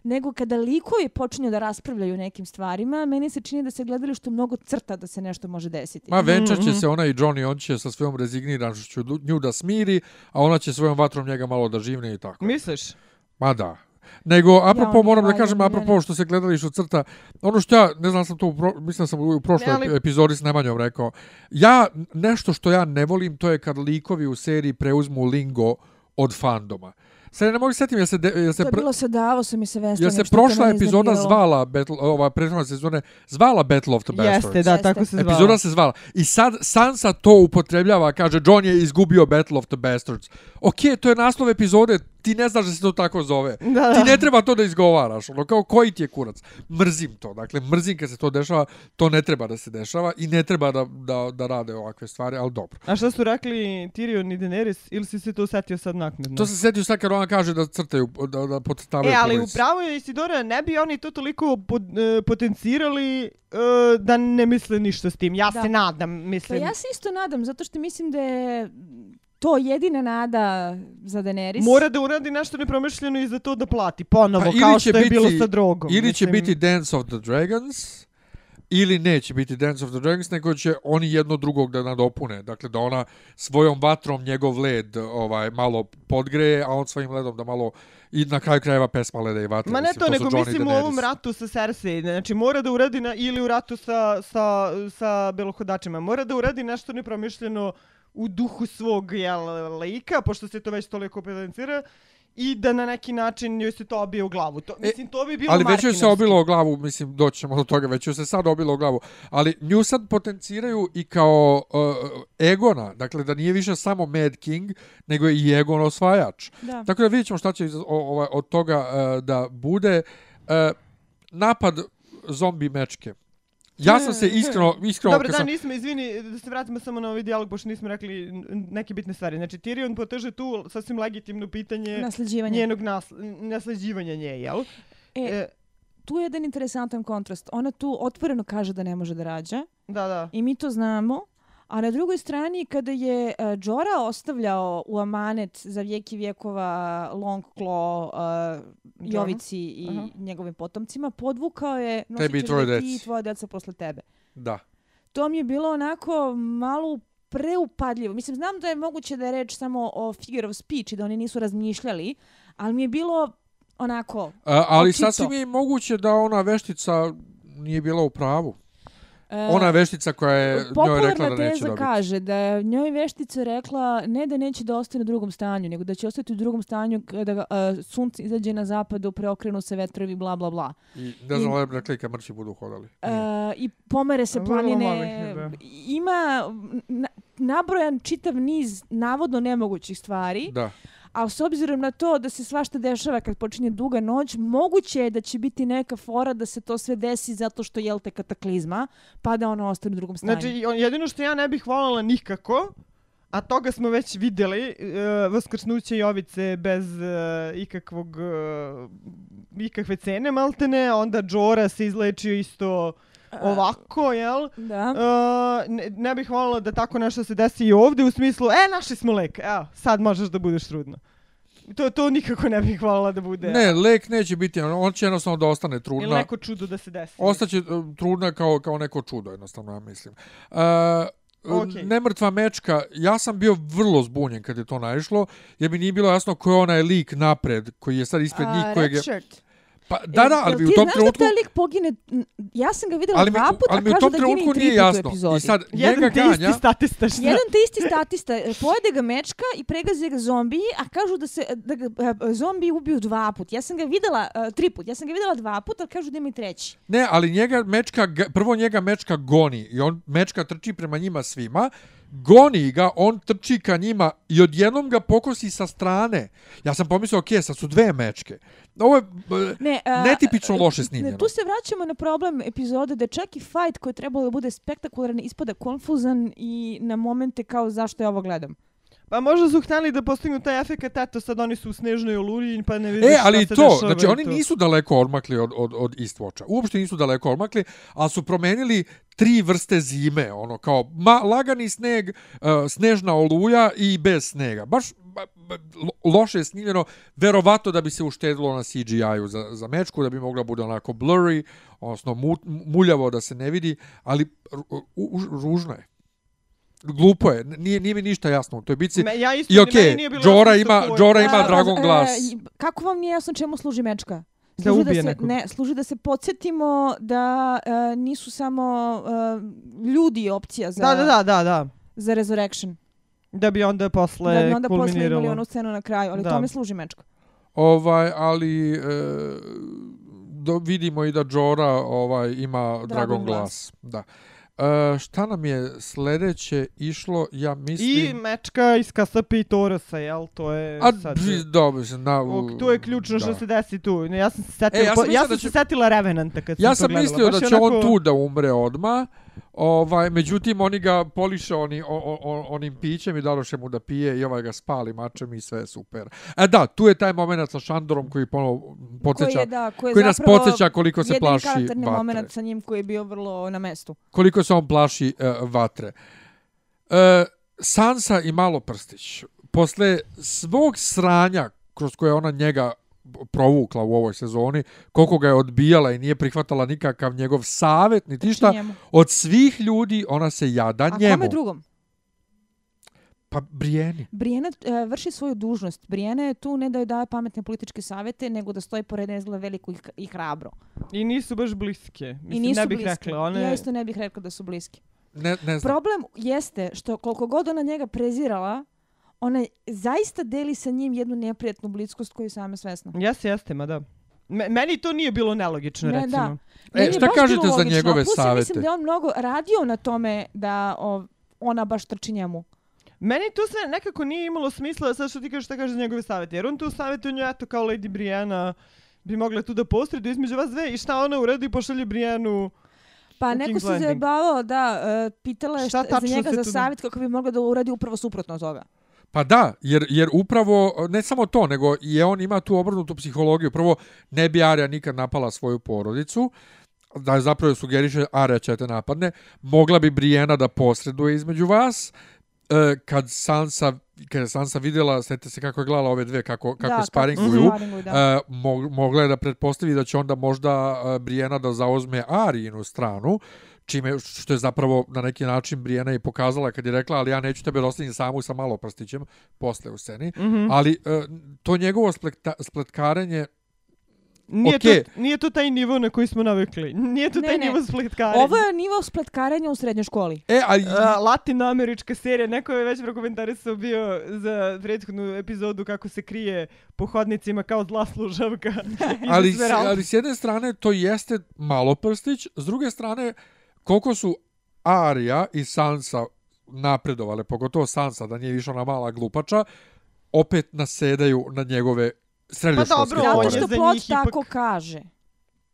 nego kada likovi počinju da raspravljaju nekim stvarima, meni se čini da se gledali što mnogo crta da se nešto može desiti. Ma venčat će mm -hmm. se ona i Johnny, on će sa svojom rezigniranošću nju da smiri, a ona će svojom vatrom njega malo da živne i tako. Misliš? Ma da. Nego, apropo, ja, moram da kažem, apropo što se gledali što crta, ono što ja, ne znam sam to, pro, mislim sam u prošloj ne, ali... epizodi s Nemanjom rekao, ja, nešto što ja ne volim, to je kad likovi u seriji preuzmu lingo od fandoma. Sad ne mogu setim, ja se... De, ja se to je bilo sa Davosom i sa Vestonom. Ja se prošla epizoda zvala, Battle, ova prethodna sezone, zvala Battle of the Bastards. Jeste, da, tako se zvala. Epizoda se zvala. I sad Sansa to upotrebljava, kaže, John je izgubio Battle of the Bastards. Okej, okay, to je naslov epizode, ti ne znaš da se to tako zove. Da, da. Ti ne treba to da izgovaraš. Ono, kao koji ti je kurac. Mrzim to. Dakle, mrzim kad se to dešava. To ne treba da se dešava i ne treba da, da, da rade ovakve stvari, ali dobro. A šta su rekli Tyrion i Daenerys? Ili si se to setio sad naknadno? To se setio sad kad ona kaže da crtaju, da, da potstavaju E, ali upravo je Isidora, ne bi oni to toliko pod, uh, potencirali uh, da ne misle ništa s tim. Ja da. se nadam, mislim. Pa ja se isto nadam, zato što mislim da je to jedina nada za Daenerys. Mora da uradi nešto nepromišljeno i za to da plati ponovo, pa, kao što biti, je bilo sa drogom. Ili mislim. će biti Dance of the Dragons, ili neće biti Dance of the Dragons, nego će oni jedno drugog da nadopune. Dakle, da ona svojom vatrom njegov led ovaj malo podgreje, a on svojim ledom da malo i na kraju krajeva pesma Leda i Vatra. Ma ne to, nego mislim u ovom ratu sa Cersei. Znači, mora da uradi na, ili u ratu sa, sa, sa belohodačima. Mora da uradi nešto nepromišljeno u duhu svog jel, lika, pošto se to već toliko potencira, i da na neki način joj se to obije u glavu. To, E, mislim, to bi bilo Ali već joj se obilo o glavu, mislim, doćemo do toga, već joj se sad obilo o glavu. Ali nju sad potenciraju i kao uh, Egona, dakle da nije više samo Mad King, nego i Egon osvajač. Da. Tako da vidjet ćemo šta će iz, o, ovaj, od toga uh, da bude. Uh, napad zombi mečke. Ja sam se iskreno, <laughs> iskreno Dobro, da, sam, nismo, izvini, da se vratimo samo na ovaj dijalog, pošto nismo rekli neke bitne stvari. Znači, Tyrion poteže tu sasvim legitimno pitanje Nasleđivanje. njenog nas, nasleđivanja nje, jel? E, E, tu je jedan interesantan kontrast. Ona tu otvoreno kaže da ne može da rađa da, da. i mi to znamo. A na drugoj strani, kada je uh, Jorah ostavljao u amanet za vijeki vijekova Long Claw uh, Jovici i Aha. njegovim potomcima, podvukao je nosit Tebi ćeš ti deci. i tvoja deca posle tebe. da. To mi je bilo onako malo preupadljivo. Mislim, znam da je moguće da je reč samo o figure of speech i da oni nisu razmišljali, ali mi je bilo onako... A, ali Očito. sasvim je moguće da ona veštica nije bila u pravu. Ona veštica koja je njoj rekla da neće dobiti. kaže da je njoj veštica rekla ne da neće da ostane u drugom stanju, nego da će ostati u drugom stanju kada uh, sunce izađe na zapadu, preokrenu se vetrovi, bla, bla, bla. I ne znam, ali rekli kad mrći budu hodali. Uh, I pomere se planine. da. Ima na, nabrojan čitav niz navodno nemogućih stvari. Da. A s obzirom na to da se svašta dešava kad počinje duga noć, moguće je da će biti neka fora da se to sve desi zato što je te kataklizma, pa da ono ostane u drugom stanju. Znači, on- jedino što ja ne bih voljela nikako, a toga smo već vidjeli, e, uh, Vaskrsnuće Jovice bez uh, ikakvog, uh, ikakve cene maltene, onda Džora se izlečio isto ovako, jel? Da. Uh, ne, ne bih voljela da tako nešto se desi i ovdje u smislu, e, našli smo lek, evo, sad možeš da budeš trudna. To, to nikako ne bih voljela da bude. Ne, lek neće biti, on on će jednostavno da ostane Ili trudna. neko čudo da se desi. Ostaće uh, trudna kao, kao neko čudo, jednostavno, ja mislim. Uh, Okej. Nemrtva mečka, ja sam bio vrlo zbunjen kad je to naišlo, jer mi nije bilo jasno ko je onaj lik napred, koji je sad ispred njih, A, kojeg je... Red shirt. Pa, da, da, Jel- ali mi u ti tom znaš trenutku... da taj lik pogine, ja sam ga videla dva puta, ali mi u kažu tom da gine trenutku i tri nije puta u jasno. epizodi. I sad Jedan njega te ganja... isti statista šta? Jedan te isti statista, e, pojede ga mečka i pregazi ga zombiji, a kažu da se da ga e, zombiji ubiju dva put. Ja sam ga videla e, tri put. Ja sam ga videla dva puta, ali kažu da ima i treći. Ne, ali njega mečka, prvo njega mečka goni i on mečka trči prema njima svima, goni ga, on trči ka njima i odjednom ga pokosi sa strane. Ja sam pomislio, ok, sad su dve mečke. Ovo je b- Ne, a, netipično loše ne, snimljeno. tu se vraćamo na problem epizode da čak i fight koji je trebalo da bude spektakularan ispada konfuzan i na momente kao zašto ja ovo gledam. Pa možda su htjeli da postignu taj efekt, eto sad oni su u snežnoj oluji pa ne vidiš E, šta ali se to, dešava znači oni to. nisu daleko odmakli od, od, od Eastwatcha. Uopšte nisu daleko odmakli, ali su promenili tri vrste zime, ono kao ma, lagani sneg, uh, snežna oluja i bez snega. Baš loše je snimljeno, verovato da bi se uštedilo na CGI-u za, za mečku, da bi mogla bude onako blurry, odnosno mu, muljavo da se ne vidi, ali u, ružno je. Glupo je, nije, nije mi ništa jasno u toj bici. Me, ja isto, I okej, bilo Džora ima. Džora ima A, dragon glas. e, kako vam nije jasno čemu služi mečka? Da Služi ubije se, nekog. Ne, služi da se podsjetimo da e, nisu samo e, ljudi opcija za, Da, da, da, da, da. za Resurrection. Da bi onda posle da bi onda posle imali onu scenu na kraju, ali Da. tome služi mečka. Ovaj, ali e, do, vidimo i da Jora ovaj ima Dragon, Dragon glas. Da. E, šta nam je sledeće išlo, ja I mislim... mečka iz Kasapi i Torosa, jel? To je A, sad... bzi, dobro, na, O, tu je ključno što da. se desi tu. Ja sam se setila, E, ja ja sam sam, mislio ja da sam će- se setila Revenanta kad Ja sam sam to gledala. mislio da će je on onako- tu da umre odma. Ovaj, međutim, oni ga poliše oni, o, o, onim pićem i daroše mu da pije i ovaj ga spali mačem i sve je super. E da, tu je taj moment sa Šandorom koji ponovo podsjeća, koji je, da, koji je koji nas podsjeća koliko se plaši vatre. moment sa njim koji je bio vrlo na mestu. koliko se on plaši uh, vatre. Uh, Sansa i Malo Prstić, posle svog sranja kroz koje ona njega provukla u ovoj sezoni, koliko ga je odbijala i nije prihvatala nikakav njegov savjet, niti šta, Njemu. od svih ljudi ona se jada A njemu. kome drugom? Pa Brijeni. Brijena e, vrši svoju dužnost. Brijena je tu ne da joj daje pametne političke savete, nego da stoji pored nje izgleda veliko i, i hrabro. I nisu baš bliske. Mislim, I nisu ne bih bliske. rekla. One... Ja isto ne bih rekla da su bliski. Ne, ne znam. Problem jeste što koliko god ona njega prezirala, ona zaista deli sa njim jednu neprijatnu bliskost koju je sama svesna. Jeste, jeste, ma da. Me- meni to nije bilo nelogično, Ne, recimo. da. E, Meni šta kažete za njegove plus ja savete? mislim da je on mnogo radio na tome da o, ona baš trči njemu. Meni tu sve nekako nije imalo smisla, sad što ti kažeš šta kaže njegove savjete. Jer on tu savjetuje nju, eto, kao Lady Brianna bi mogla tu da posreduje između vas dve i šta ona uredi pošalje Briannu. Pa U neko King's se zajebavao da e, pitala je Šta šta, za njega se za savjet kako bi mogla da uradi upravo suprotno od toga. Pa da, jer, jer upravo, ne samo to, nego je on ima tu obrnutu psihologiju. Prvo, ne bi Arya nikad napala svoju porodicu, da je zapravo sugeriše Arya će te napadne. Mogla bi Brienne da posreduje između vas. E, kad Sansa kad je Sansa vidjela, sjetite se kako je gledala ove dve, kako, kako da, sparinguju, sparinguju, da. E, mo- mogla je da pretpostavi da će onda možda e, Brijena da zauzme Arijinu stranu, čime, što je zapravo na neki način Brijena i pokazala kad je rekla, ali ja neću tebe da ostavim samu sa malo prstićem, posle u sceni. Mhm. Ali e, to njegovo splekta, spletkarenje, Nije, Okej. to, nije to taj nivo na koji smo navikli. Nije to Ne, taj ne. nivo spletkarenja. Ovo je nivo spletkarenja u srednjoj školi. e. A, latinoamerička serija, neko je već prokomentarisao bio za prethodnu epizodu kako se krije po hodnicima kao zla služavka. <laughs> ali, s- ali s jedne strane to jeste malo prstić, s druge strane koliko su Arya i Sansa napredovale, pogotovo Sansa, da nije više ona mala glupača, opet nasedaju na njegove srednjoškolske Pa dobro, Zato je što za plot njih ipak- tako kaže.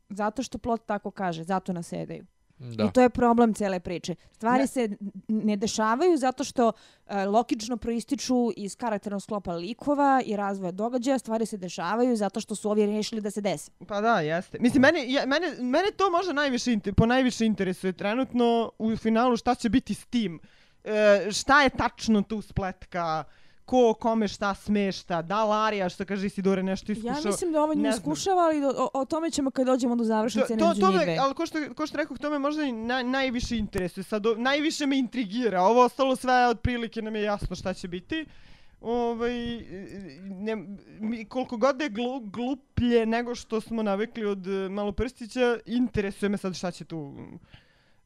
Zato što plot tako kaže, zato nasedaju. Da. I to je problem cele priče. Stvari Ne. se ne dešavaju zato što e, logično proističu iz karakternog sklopa likova i razvoja događaja. Stvari se dešavaju zato što su ovi rešili da se dese. Pa da, jeste. Mislim, mene, ja, mene, mene to možda najviše, po najviše interesuje trenutno u finalu šta će biti s tim. E, šta je tačno tu spletka, ko kome šta smešta, da Larija, što kaže Isidore, nešto iskušao. Ja mislim da ovo nije iskušava, ali o, o tome ćemo kad dođemo do završnice to, na to, to me, ali ko što, ko što rekao, to me možda i naj, najviše interesuje. Sad, o- najviše me intrigira. Ovo ostalo sve otprilike nam je jasno šta će biti. Ovaj, ne, mi, koliko god je glu, gluplje nego što smo navikli od e, Maloprstića, interesuje me sad šta će tu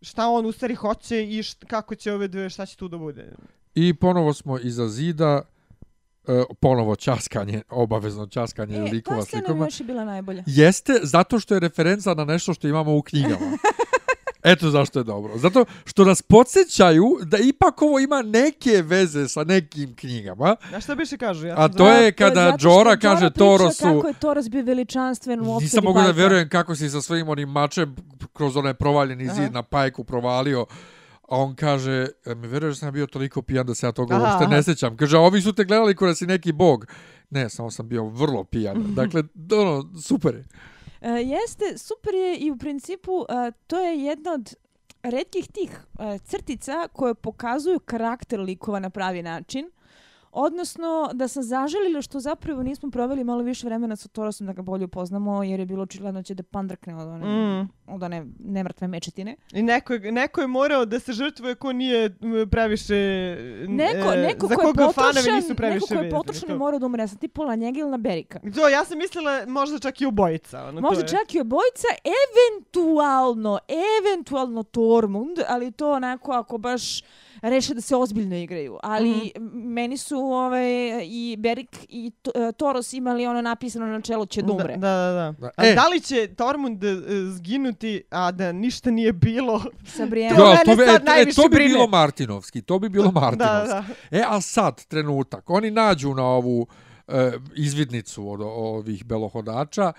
šta on u stvari hoće i št, kako će ove dve, šta će tu da bude. I ponovo smo iza zida, e, ponovo časkanje, obavezno časkanje E, likova ta scena mi slikoma. još je bila najbolja. Jeste zato što je referenca na nešto što imamo u knjigama. <laughs> Eto zašto je dobro. Zato što nas podsjećaju da ipak ovo ima neke veze sa nekim knjigama. Znaš šta biše kažu? Ja A to je kada što Jorah Jorah kaže priča Torosu- Kako je Toros bio veličanstven u opsadi Nisam mogu da bajka. vjerujem kako si sa svojim onim mačem kroz onaj provaljeni Aha. zid na pajku provalio. A on kaže, "E, mi vjeruješ da sam bio toliko pijan da se ja toga Aha, uopšte aha. ne sjećam. Kaže, a ovi su te gledali kao da si neki bog. Ne, samo sam bio vrlo pijan. <laughs> Dakle, ono, super je. E, jeste, super je i u principu e, to je jedna od redkih tih e, crtica koje pokazuju karakter likova na pravi način. Odnosno, da sam zaželila što zapravo nismo proveli malo više vremena sa Torosom da ga bolje upoznamo, jer je bilo očigledno će da pandrkne od one, Mm. od one nemrtve mečetine. I neko, je- neko je morao da se žrtvuje ko nije previše... Neko, e, neko za ko je koga fanovi potrošen, nisu previše neko ko je potrošen to. mora da umre. Ja ti pola njega ili na Berika. To, ja sam mislila možda čak i obojica. Ono, Možda to je. čak i obojica, eventualno, eventualno Tormund, ali to onako ako baš reše da se ozbiljno igraju. Ali Mhm. meni su ovaj, i Berik i to, e, Toros imali ono napisano na čelu će da umre. Da, da, da. Da. A E. da li će Tormund e, zginuti, a da ništa nije bilo? Sa Brienne. To Da, to, bi, e, e, to bi brine. bilo Martinovski, to bi bilo da, Martinovski. da. E, a sad, trenutak, oni nađu na ovu e, izvidnicu od ovih belohodača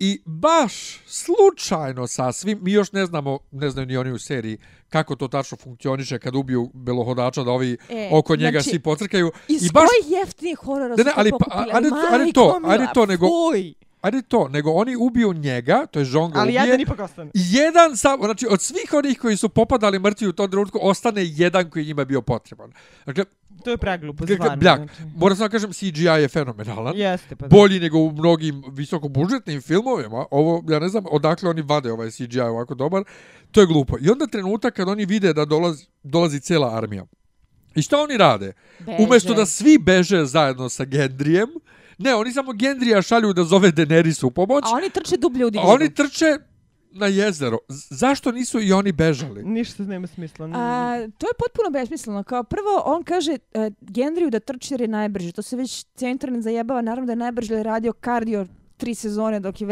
i baš slučajno sasvim, mi još ne znamo, ne znaju ni oni u seriji, kako to tačno funkcioniše kad ubiju belohodača, da ovi E, oko njega znači, svi pocrkaju. Iz I baš, kojih jeftinih horora Ne, su ne, to ali pa- pokupili? ajde to- ajde to, majko ajde to, nego- fuj. Ajde to, nego oni ubiju njega, to je Žonga Ali ubije, jedan ipak ostane. Jedan sam, znači od svih onih koji su popadali mrtvi u tom trenutku, ostane jedan koji njima bio potreban. Dakle, To je preglupo, g- stvarno. bljak. znači. moram samo da kažem, CGI je fenomenalan. Jeste, pa da. Bolji nego u mnogim visokobudžetnim filmovima. Ovo, ja ne znam odakle oni vade ovaj CGI ovako dobar. To je glupo. I onda trenutak kad oni vide da dolazi, dolazi cijela armija. I šta oni rade? Beže. Umjesto da svi beže zajedno sa Gendrijem, ne, oni samo Gendrija šalju da zove Daenerys u pomoć, A oni trče dublje u a divlju. oni trče na jezero. Zašto nisu i oni bežali? Ništa nema smisla. A, to je potpuno besmisleno. Kao prvo, on kaže uh, Gendriju da trči jer je najbrži. To se već cijel internet zajebava. Naravno da je najbrži jer je radio kardio tri sezone dok je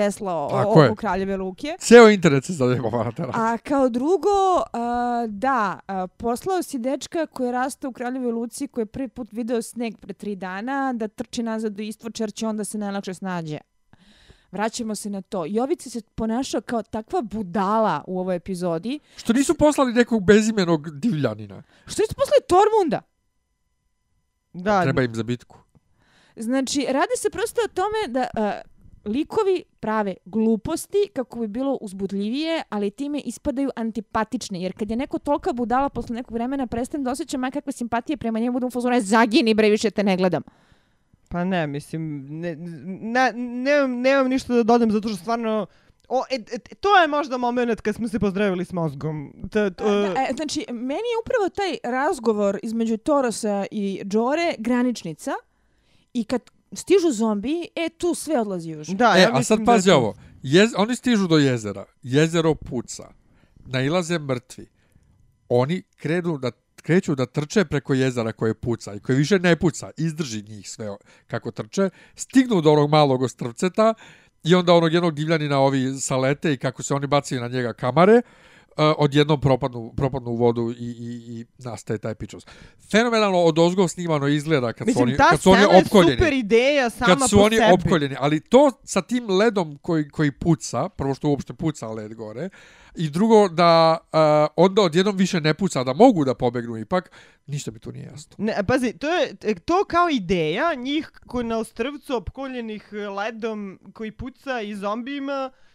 Tako je. o, u Kraljeve Luke. Ceo internet se zajebava na terenu. A kao drugo, a, da, a, poslao si dečka koji je rastao u Kraljevoj Luci, koji je prvi put video sneg pre tri dana, da trči nazad do Istvoča jer će onda se najlakše snađe. Vraćamo se na to. Jovica se ponašao kao takva budala u ovoj epizodi. Što nisu poslali nekog bezimenog divljanina? Što nisu poslali Tormunda? Da, Treba im za bitku. Znači, radi se prosto o tome da uh, likovi prave gluposti kako bi bilo uzbudljivije, ali time ispadaju antipatične. Jer kad je neko tolika budala posle nekog vremena, prestajem da osjećam kakve simpatije prema njemu, budem u fazonu, "E, zagini bre, više te ne gledam. Pa ne, mislim, ne, ne, nemam, nemam ništa da dodam zato što stvarno... O, e, e, to je možda moment kad smo se pozdravili s mozgom. T, t, Da, e, znači, meni je upravo taj razgovor između Torosa i Džore graničnica i kad stižu zombi, e, tu sve odlazi još. da, e, ja a sad da pazi to- ovo. Jez, oni stižu do jezera. Jezero puca. Nailaze mrtvi. Oni krenu da kreću da trče preko jezera koje puca i koje više ne puca, izdrži njih sve kako trče, stignu do onog malog ostrvceta i onda onog jednog divljanina ovi salete i kako se oni bacaju na njega kamare, odjednom propadnu, propadnu u vodu i, i, i nastaje taj pičos. Fenomenalno od ozgo snimano izgleda kad su Mislim, oni, ta kad su oni scena je opkoljeni super ideja sama kad su oni sebi. opkoljeni, ali to sa tim ledom koji, koji puca, prvo što uopšte puca led gore, i drugo da uh, onda odjednom više ne puca, da mogu da pobegnu ipak, ništa mi tu nije jasno. Ne, pazi, to je e, to kao ideja njih koji na ostrvcu opkoljenih e, ledom koji puca i zombijima e,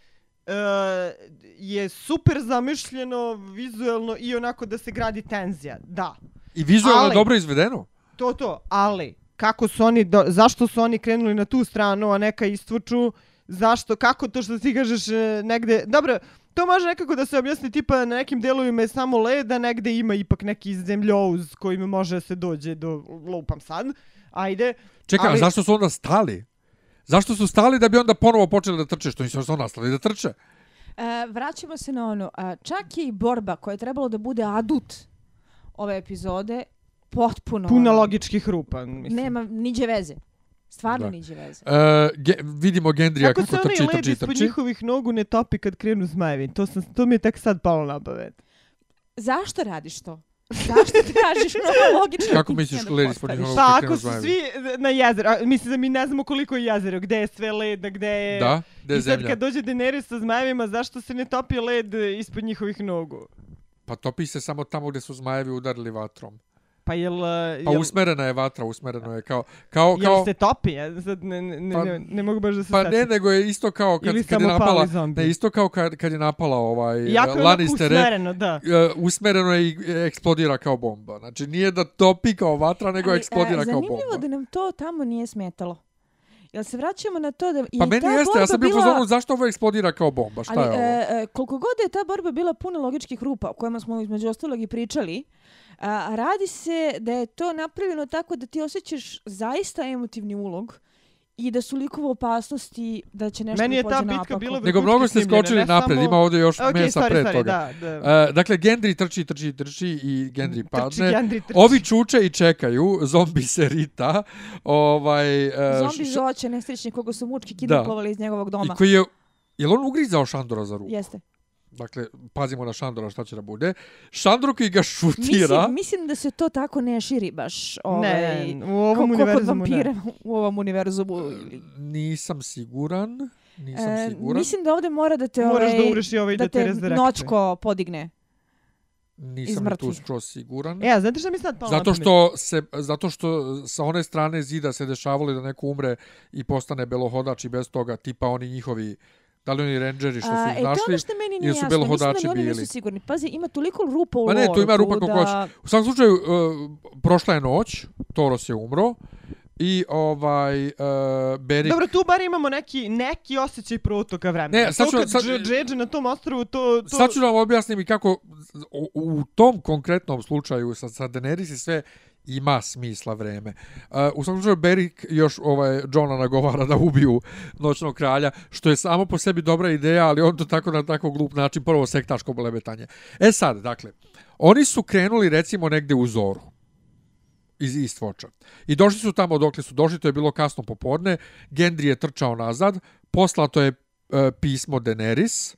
je super zamišljeno vizuelno i onako da se gradi tenzija. Da, I vizualno je Ali- dobro izvedeno. to to, ali kako su oni, do, zašto su oni krenuli na tu stranu, a neka istvuču, zašto, kako to što ti kažeš e, negde, dobro, to može nekako da se objasni tipa na nekim delovima je samo led, a negde ima ipak neki zemljouz kojim može se dođe do, lupam sad, ajde, Čekaj, Ali- zašto su onda stali? Zašto su stali da bi onda ponovo počeli da trče? Što nisu samo nastavili da trče? E, vraćamo se na ono, a, čak je i borba koja je trebalo da bude adut ove epizode, potpuno... puna ono, logičkih rupa, mislim. Nema niđe veze. Stvarno Da. niđe veze. E, ge, vidimo Gendrija Kako kako, se trči, onaj led trči, ispod trči. njihovih nogu ne topi kad krenu zmajevi? To, sam, to mi je tek sad palo na pamet. Zašto radiš to? <laughs> Zašto tražiš mnogo <laughs> logično Kako misliš da led ispod njihovog- Pa ako su svi na jezeru, a, mislim da mi ne znamo koliko je jezero, gde je sve led, gde je... Da, gde je I sad zemlja? kad dođe Daenerys sa zmajevima, zašto se ne topi led ispod njihovih nogu? Pa topi se samo tamo gdje su zmajevi udarili vatrom. Pa jel... uh, Pa jel, usmerena je vatra, usmereno je kao... kao, jel kao se topi? Ja sad ne, ne, ne, Pa- ne, ne mogu baš da se Pa ne, setim. nego je isto kao kad, Ili kad je napala... zombi. Ne, isto kao kad, kad je napala ovaj Jako je Lannistere. usmereno, da. Uh, usmereno je i eksplodira kao bomba. Znači nije da topi kao vatra, nego Ali, eksplodira e, kao bomba. Zanimljivo da nam to tamo nije smetalo. Jel se vraćamo na to da je Pa i meni ta jeste, ja borba sam bio bila- zašto ovo eksplodira kao bomba, šta Ali, je ovo? e, e, koliko god je ta borba bila puna logičkih rupa, o kojima smo između ostalog i pričali, a, radi se da je to napravljeno tako da ti osjećaš zaista emotivni ulog i da su likove opasnosti da će nešto Meni je ta bitka naopako. bila Nego mnogo ste skočili ne napred, samo- ima ovdje još Ok, mesa sorry, pre sorry, toga. da, da. Uh, dakle, Gendry trči, trči, trči i Gendry Trči, padne. Gendry, trči. Ovi čuče i čekaju, zombi se rita. Ovaj, uh, Zombi š- zoće, nesrećni koga su mučki kidnapovali iz njegovog I doma. koji je... Jel on ugrizao Šandora za ruku? Jeste. Dakle, pazimo na Šandora šta će da bude. Šandor koji ga šutira... Mislim, mislim da se to tako ne širi baš. Ovaj, Ne, u ovom ko- univerzumu vampira ne. u ovom univerzumu. ili- Nisam siguran. Nisam E, siguran. mislim da ovdje mora da te, Moraš ovaj, da umreš i ovaj da, da te te noćko podigne. Nisam ni tu skroz siguran. E, a znate šta mi sad palo na Zato što se zato što sa one strane zida se dešavalo da neko umre i postane belohodač i bez toga tipa oni njihovi da li oni rangeri što su A, ih e, to ono našli. što meni nije su jasno. Mislim da ni oni bili? nisu sigurni. Pazi, ima toliko rupa u Ma ne, tu ima rupa koliko da... U svakom slučaju uh, prošla je noć, Toros je umro i ovaj uh, Beric Dobro, tu bar imamo neki, neki osjećaj protoka vremena. Ne, sad ću- kad sad- džedže na tom ostrovu, to... to... Sad ću da vam objasnim i kako u, u tom konkretnom slučaju sa, sa Daenerys i sve ima smisla vreme. Uh, u svakom slučaju Beric još ovaj Johna nagovara da ubiju noćnog kralja, što je samo po sebi dobra ideja, ali on to tako na tako glup način prvo sektaško blebetanje. E sad, dakle, oni su krenuli recimo negde u zoru iz Eastwatcha. I došli su tamo dokle su došli, to je bilo kasno popodne, Gendry je trčao nazad, poslato je uh, pismo Daenerys,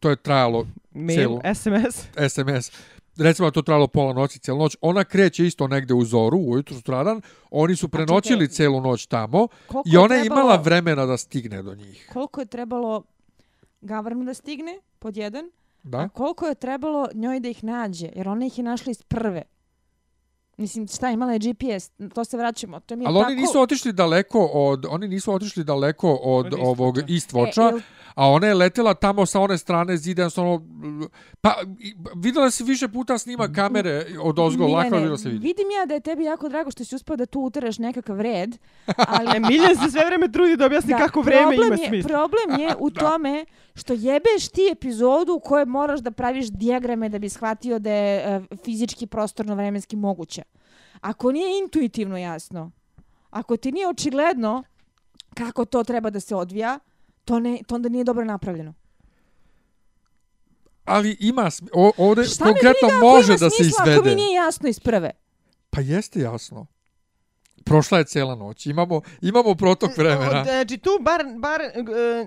to je trajalo Mail, celu, SMS. SMS, recimo to trajalo pola noći, cijelu noć, ona kreće isto negde u zoru, ujutru sutradan, oni su prenoćili čekaj. celu noć tamo Koliko i ona je trebalo- imala vremena da stigne do njih. Koliko je trebalo Gavranu da stigne, pod jedan, a Da? koliko je trebalo njoj da ih nađe, jer ona ih je našla iz prve. Mislim, šta, imala je GPS, to se vraćamo. To mi je Ali tako... oni nisu otišli daleko od oni nisu otišli daleko od Od ovog. Eastwatcha, E, a ona je letela tamo sa one strane zida, ono, pa videla si više puta snima kamere od ozgo, lako je Miljane, bilo se vidi. Vidim ja da je tebi jako drago što si uspio da tu uteraš nekakav red, <laughs> ali... E, Miljan se sve vreme trudi da objasni kako vreme ima je, smisla. Problem je u <laughs> tome što jebeš ti epizodu u kojoj moraš da praviš dijagrame da bi shvatio da je e, fizički prostorno vremenski moguće. Ako nije intuitivno jasno, ako ti nije očigledno kako to treba da se odvija, to, ne, to onda nije dobro napravljeno. Ali ima, sm- o, ovde Šta me konkretno briga ako može ima da se smisla Ako mi izvede. nije jasno iz prve. Pa jeste jasno. Prošla je cijela noć. Imamo, imamo protok vremena. Znači tu bar, bar, e,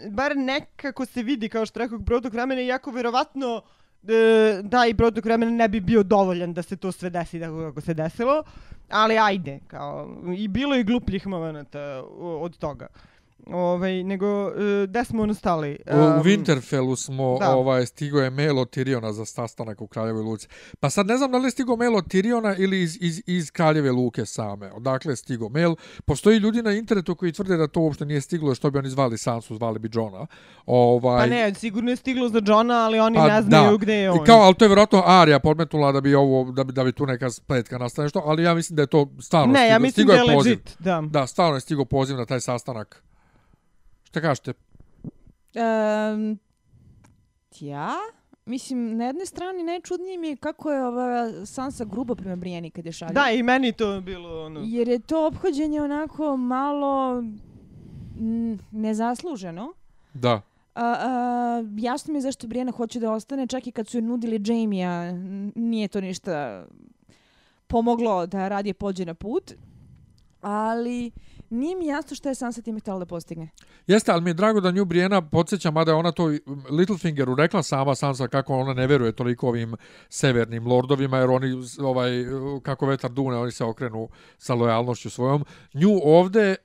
bar nekako se vidi kao što rekao protok vremena iako verovatno e, da i protok vremena ne bi bio dovoljan da se to sve desi tako kako se desilo, ali ajde, kao, i bilo je glupljih momenata od toga. Ovaj, nego, e, gde smo ono stali? U, u Winterfellu smo, da. ovaj, stigo je mail od Tiriona za sastanak u Kraljevoj Luci. Pa sad ne znam da li je stigo mail od Tiriona ili iz, iz, iz Kraljeve Luke same. Odakle je stigo mail. Postoji ljudi na internetu koji tvrde da to uopšte nije stiglo, što bi oni zvali Sansu, zvali bi Johna. Ovaj, Pa ne, sigurno je stiglo za Johna, ali oni Pa ne znaju da. gde je I on. kao, ali to je vjerojatno Arija podmetnula da bi ovo, da bi, da bi tu neka spletka nastane što, ali ja mislim da je to stvarno ne, stigo. ja mislim stigo da je poziv. legit, da. Da, stvarno je stigo poziv na taj sastanak. Šta kažete? Um, ja? Mislim, na jednoj strani najčudnije mi je kako je ova Sansa gruba prema Brijani kad je šalje. Da, i meni to bilo ono... Jer je to obhođenje onako malo nezasluženo. Da. A, a, jasno mi je zašto Brijana hoće da ostane, čak i kad su joj nudili Jamie-a, nije to ništa pomoglo da radije pođe na put. Ali nije mi jasno što je Sansa time htjela da postigne. Jeste, ali mi je drago da nju Brijena podsjeća, mada je ona to Littlefingeru rekla sama Sansa kako ona ne veruje toliko ovim severnim lordovima, jer oni, ovaj, kako vetar dune, oni se okrenu sa lojalnošću svojom. Nju ovde e,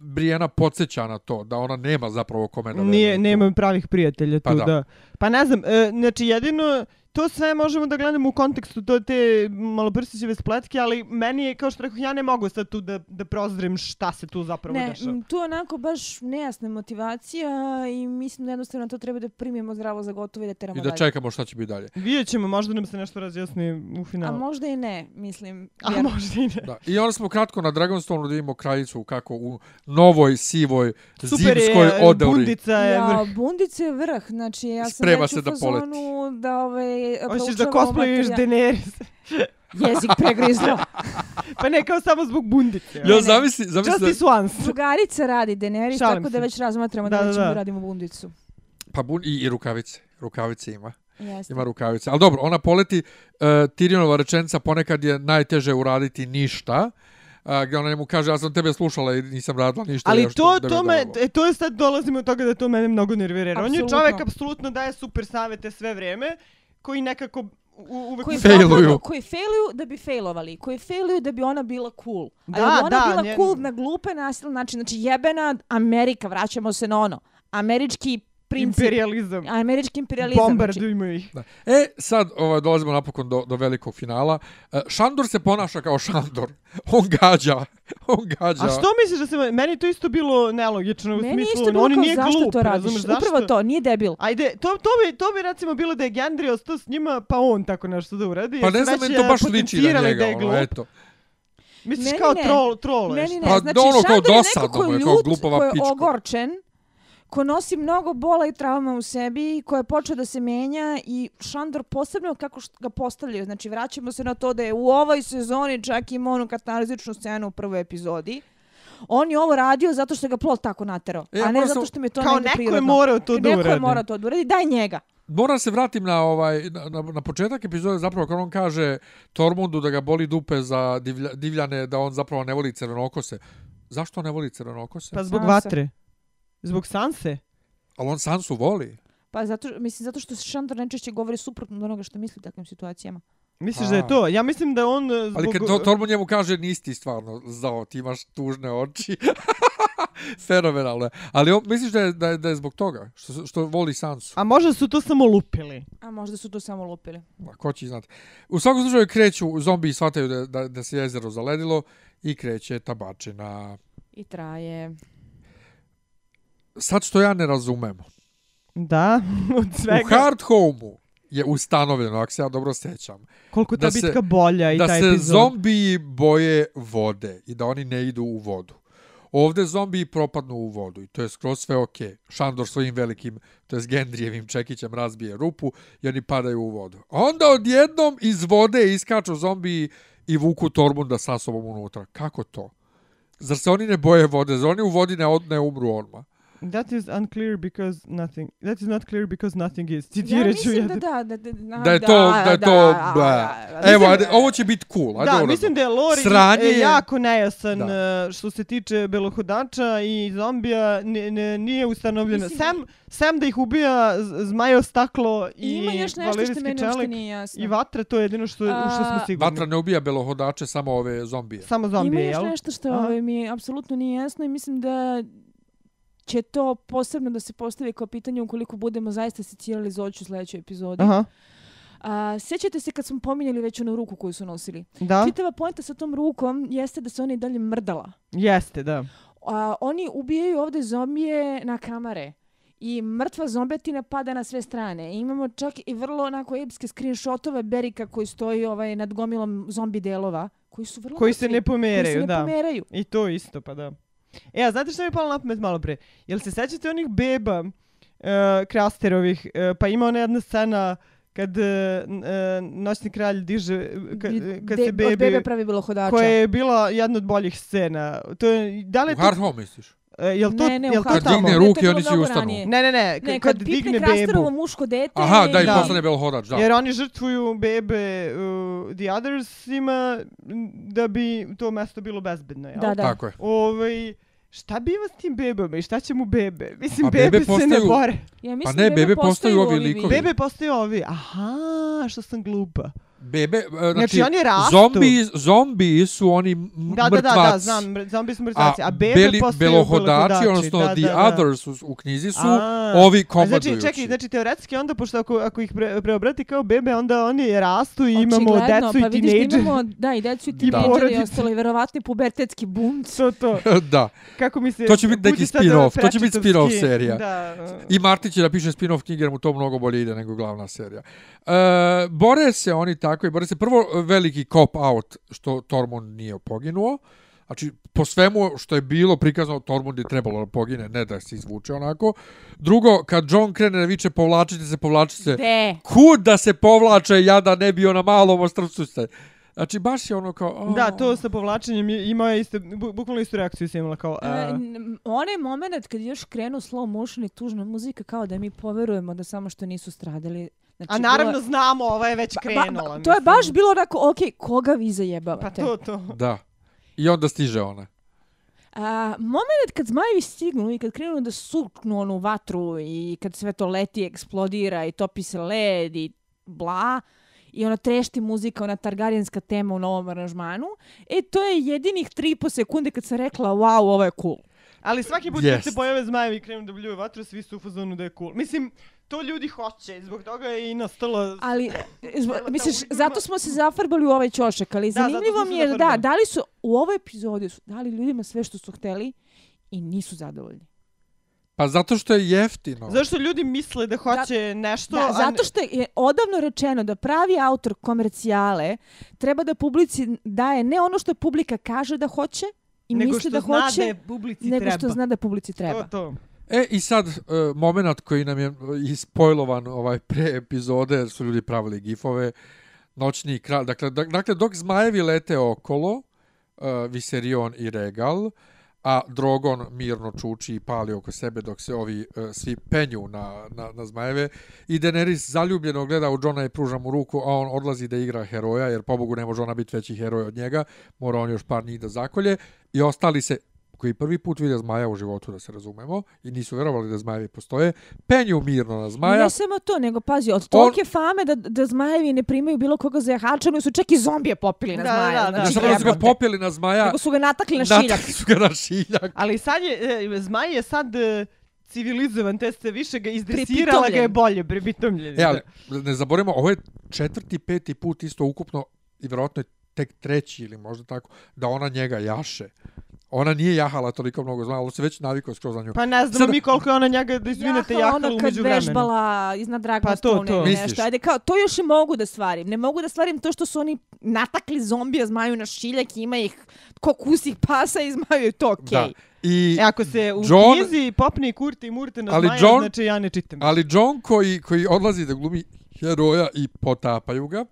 Brijena podsjeća na to, da ona nema zapravo kome da veruje. Nije, nema pravih prijatelja tu, Pa da. da. Pa ne znam, e, znači jedino to sve možemo da gledamo u kontekstu to te maloprstićeve spletke, ali meni je, kao što rekao, ja ne mogu sad tu da, da prozrem šta se tu zapravo Ne, dešava. tu je onako baš nejasna motivacija i mislim da jednostavno to treba da primimo zdravo za gotovo i da teramo I da dalje. čekamo šta će biti dalje. Vidjet ćemo, možda nam se nešto razjasni u A finalu. možda i ne, mislim. A jer- možda i ne. Da. I onda smo kratko na Dragonstone da vidimo kraljicu kako u novoj, sivoj, Super zimskoj je, odori. bundica je Ja, vrh. bundice je vrh, znači ja sam Sprema već se u da da ovaj, Hoćeš da cosplayuješ materija- Daenerys. <laughs> Jezik pregrizla. <laughs> pa ne kao samo zbog bundice. Ja, ne. zamisli, zamisli, Justice once. Drugarica radi Daenerys, Šalim tako da se. već razmatramo da, Da, da, da, ćemo da. da radimo bundicu. pa bun, i, i rukavice. Rukavice ima. Jeste. Ima rukavice. Ali dobro, ona poleti, uh, Tyrionova rečenica ponekad je najteže uraditi ništa, uh, gdje ona njemu kaže, ja sam tebe slušala i nisam radila ništa. Ali još to, da to, me me, dovelo." e, to je sad dolazimo od toga da to mene mnogo nervira. On je čovjek apsolutno daje super savete sve vrijeme, koji nekako u, uvek koji Failuju. koji failuju da bi failovali, koji failuju da bi ona bila cool. Da, da, bi ona da, bila njen- cool na glupe nasilne način, znači jebena Amerika, vraćamo se na ono. Američki princip, imperializam. američki imperializam. Znači, Bombardujmo ih. Da. E, sad ovaj, dolazimo napokon do, do velikog finala. Uh, Šandor se ponaša kao Šandor. <laughs> On gađa. On gađa. A što misliš da se... Meni to isto bilo nelogično u Meni je smislu... isto bilo on kao nije zašto glup, to radiš? razumeš, zašto? Upravo to, nije debil. Ajde, to, to, bi, to bi recimo bilo da je Gendry ostao s njima, pa on tako nešto da uradi. Pa ne znam, meni to e, baš liči na njega. Da ono, eto. Misliš Meni kao ne. troll, troll Meni ne, Pa znači ono kao Šandor je neko ko je ljut, glupava ko je ogorčen, ko nosi mnogo bola i trauma u sebi, i ko je počeo da se menja i Šandor posebno kako ga postavljaju. Znači, vraćamo se na to da je u ovoj sezoni čak ima onu katarzičnu scenu u prvoj epizodi. On je ovo radio zato što ga plot tako naterao, E, a ne zato što mi je to Kao negde neko je prirodno. morao to da Neko je uradi. morao to da uradi, daj njega. Moram se vratim na ovaj na, na, na početak epizode zapravo kad on kaže Tormundu da ga boli dupe za divlja, divljane da on zapravo ne voli crvenokose. Zašto ne voli crvenokose? Pa zbog vatre. Zbog Sanse. Ali on Sansu voli. Pa zato, mislim, zato što Šandor najčešće govori suprotno od onoga što misli u takvim situacijama. Misliš A. da je to? Ja mislim da on e, zbog... Ali kad to, Tormund njemu kaže nisi ti stvarno zao, ti imaš tužne oči. <laughs> Fenomenalno je. Ali on, misliš da je, da je, da je zbog toga? Što, što voli Sansu? A možda su to samo lupili. A možda su to samo lupili. Ma, ko će znati. U svakom slučaju kreću, zombi shvataju da, da, da se jezero zaledilo i kreće tabačina. I traje. Sad što ja ne razumem. Da, <laughs> od U svega. Hard Home-u je ustanovljeno, ako se ja dobro sećam, Koliko ta da se- bitka bolja i da taj se epizod. zombiji boje vode i da oni ne idu u vodu. Ovde zombiji propadnu u vodu i to je skroz sve okej. Okay. Šandor svojim velikim, to je Gendrijevim čekićem razbije rupu i oni padaju u vodu. Onda odjednom iz vode iskaču zombiji i vuku Tormunda sa sobom unutra. Kako to? Zar se oni ne boje vode? Zar oni u vodi ne, od, ne umru odmah? That is unclear because nothing. That is not clear because nothing is. Ja Citirat ću mislim jedan. da da, da, da, Da je to, da je to, da, da. da. Evo, ajde, ovo će biti cool. Ajde, Da, uradno. mislim da je lore Sranje e, je- jako nejasan Da. e, što se tiče belohodača i zombija n, n, nije ustanovljeno. Mislim- Sem, sem da ih ubija zmajo staklo I i, ima još nešto što valerijski meni uopšte čelik nije jasno. i vatra, to je jedino što, u što smo A, sigurni. Vatra ne ubija belohodače, samo ove zombije. Samo Ima zombije, još jel? nešto što ovaj, mi apsolutno nije jasno i mislim da će to posebno da se postavi kao pitanje ukoliko budemo zaista secirali Zoću u sljedećoj epizodi. Aha, A, sjećate se kad smo pominjali već onu ruku koju su nosili? da, Čitava poenta sa tom rukom jeste da se ona i dalje mrdala. jeste, da. A, oni ubijaju ovde zombije na kamare. I mrtva zombetina pada na sve strane. I imamo čak i vrlo onako epske screenshotove Berika koji stoji ovaj, nad gomilom zombi delova. Koji su vrlo Koji se ne pomeraju, koji se ne da. pomeraju. I to isto, pa da. E, a znate što mi je palo na pamet malo pre? Jel se sećate onih beba, uh, krasterovih, uh, pa ima ona jedna scena kad uh, Noćni kralj diže, kad, kad De- se Od bebi, bebe pravi bilo hodača. koja je bila jedna od boljih scena. To je, da li je U to, Hard Home, misliš? Uh, jel to, Ne, ne, jel to Kad tamo? digne Ne, ruke, oni svi mnogo ustanu. ranije. Ne, ne, ne, Ne, kad, kad, kad pipne digne bebu. muško dete. Aha, da, i Da. postane belohodač, da. Jer oni žrtvuju bebe uh, The Othersima m, da bi to mesto bilo bezbedno, jel? Da, da. Tako je. Ovaj, šta biva s tim bebama i šta će mu bebe? Mislim, A bebe, bebe se ne postaju- bore. Ja mislim ne, da bebe postaju postaju ovi ovi likovi. Bebe postaju ovi. Aha, što sam glupa. Bebe, e, znači, Znači, oni rastu. Zombi, zombi su oni m- Da, da, da, mrtvaci. da, znam, zombi su A mrtvaci. A, bebe beli, postaju belohodači, odnosno da, the da, da. others u, u knjizi su A, ovi A komadujući. znači, čekaj, znači teoretski onda, pošto ako, ako ih pre, preobrati kao bebe, onda oni rastu i imamo Očigledno, decu pa i vidiš da tinejdžere. imamo, da, i decu i <laughs> tinejdžere i porodice. ostalo i verovatni pubertetski bunc. To, to. <laughs> da. Kako mi se... To će biti neki spin-off, to će biti spin-off serija. Da. I Marti će da piše spin-off knjige, jer mu to mnogo bolje ide nego glavna serija. E, bore se oni tako i bore se prvo veliki cop-out što Tormund nije poginuo. Znači, po svemu što je bilo prikazano, Tormund je trebalo da pogine, ne da se izvuče onako. Drugo, kad John krene da viče povlačite se, povlačite se, kud da se povlače, ja da ne bio na malom ostrvcu ste. Znači, baš je ono kao... o, Da, to sa povlačenjem je- imao je isto, bu, bukvalno istu reakciju sam imala kao... E, a, n- onaj moment kad još krenu slow motion i tužna muzika kao da mi poverujemo da samo što nisu stradali. Znači, a naravno bilo- znamo, ova je već ba- krenula. ba- to je mislim. baš bilo onako, ok, koga vi Pa zajebavate? to, to. Da. I onda stiže ona. A, moment kad zmajevi stignu i kad krenu da suknu onu vatru i kad sve to leti, eksplodira i topi se led i bla, i ona trešti muzika, ona targarijanska tema u novom aranžmanu, e, to je jedinih tri po sekunde kad sam rekla, wow, ovo je cool. Ali svaki put kad Jest. se pojave zmajevi i krenu da bljuju vatru, svi su u fazonu da je cool. Mislim, to ljudi hoće, zbog toga je i nastalo... Ali, zbog, Cela ta misliš, užurba. zato smo se zafarbali u ovaj ćošak, ali Da, zanimljivo mi je da, da li su u ovoj epizodi su dali ljudima sve što su hteli i nisu zadovoljni. Pa zato što je jeftino. Zašto ljudi misle da hoće nešto... Da, a ne- zato što je odavno rečeno da pravi autor komercijale treba da publici daje ne ono što publika kaže da hoće i nego misli što da zna hoće, da je publici nego treba. što zna da publici treba. To, to. E, i sad, uh, moment koji nam je e, ispojlovan ovaj pre epizode, jer su ljudi pravili gifove, noćni kralj, dakle, dakle dok zmajevi lete okolo, uh, Viserion i Regal, a Drogon mirno čuči i pali oko sebe dok se ovi uh, svi penju na, na, na zmajeve. I Daenerys zaljubljeno gleda u Johna i pruža mu ruku, a on odlazi da igra heroja, jer pobogu ne može ona biti veći heroj od njega, mora on još par njih da zakolje. I ostali se koji prvi put vide zmaja u životu, da se razumemo, i nisu vjerovali da zmajevi postoje, penju mirno na zmaja. Ne samo to, nego pazi, od tolike On... fame da, da zmajevi ne primaju bilo koga za jahačanu, su čak i zombije popili na zmaja. Da, da, da. Znači, da su ga popili na zmaja. Nego su ga natakli na šiljak. Natakli su ga na šiljak. Ali sad je, e, zmaj je sad e, civilizovan, te ste više ga izdesirala, ga je bolje, pripitomljen. E, ali, ne zaborimo, ovo je četvrti, peti put isto ukupno, i vjerojatno je tek treći ili možda tako, da ona njega jaše. Ona nije jahala toliko mnogo zna, ali se već navikao skroz na nju. Pa ne znamo Sad... mi koliko je ona njega, da izvinete, jahala, jahala umeđu vremena. Jahala ona kad vežbala iznad Dragonstone pa to, to. nešto. Ajde, kao, to još i mogu da stvarim. Ne mogu da stvarim to što su oni natakli zombija zmaju na šiljak ima ih ko kusih pasa i zmaju je to okej. Okay. I e, ako se u John, knjizi popne i kurte i murte na ali zmaja, John, znači ja ne čitam. Ali John koji, koji odlazi da glumi heroja i potapaju ga,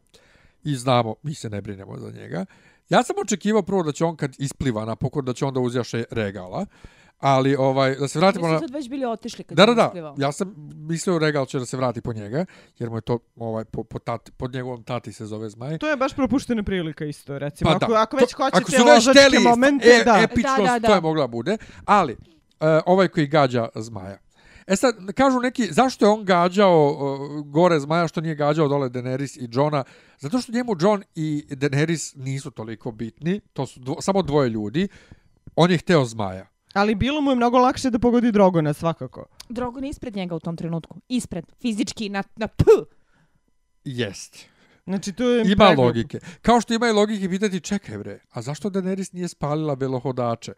i znamo, mi se ne brinemo za njega, Ja sam očekivao prvo da će on kad ispliva na pokor da će onda uzjaše regala. Ali ovaj da se vratimo na već bili otišli kad Da, da, da. Ja sam mislio regal će da se vrati po njega, jer mu je to ovaj po, po tati, pod njegovom tati se zove Zmaj. To je baš propuštena prilika isto, recimo. Pa, ako, ako već hoćete ako su već hteli, momente, e, da. Epičnost, da, da, da. to je mogla bude. Ali, uh, ovaj koji gađa Zmaja. E sad, kažu neki, zašto je on gađao uh, gore Zmaja, što nije gađao dole Daenerys i Johna? Zato što njemu John i Daenerys nisu toliko bitni, to su dvo, samo dvoje ljudi. On je hteo Zmaja. Ali bilo mu je mnogo lakše da pogodi Drogona, svakako. Drogon je ispred njega u tom trenutku. Ispred, fizički, na, na p. Jest. Znači, to je... Ima logike. Kao što ima i logike pitati, čekaj bre, a zašto Daenerys nije spalila belohodače?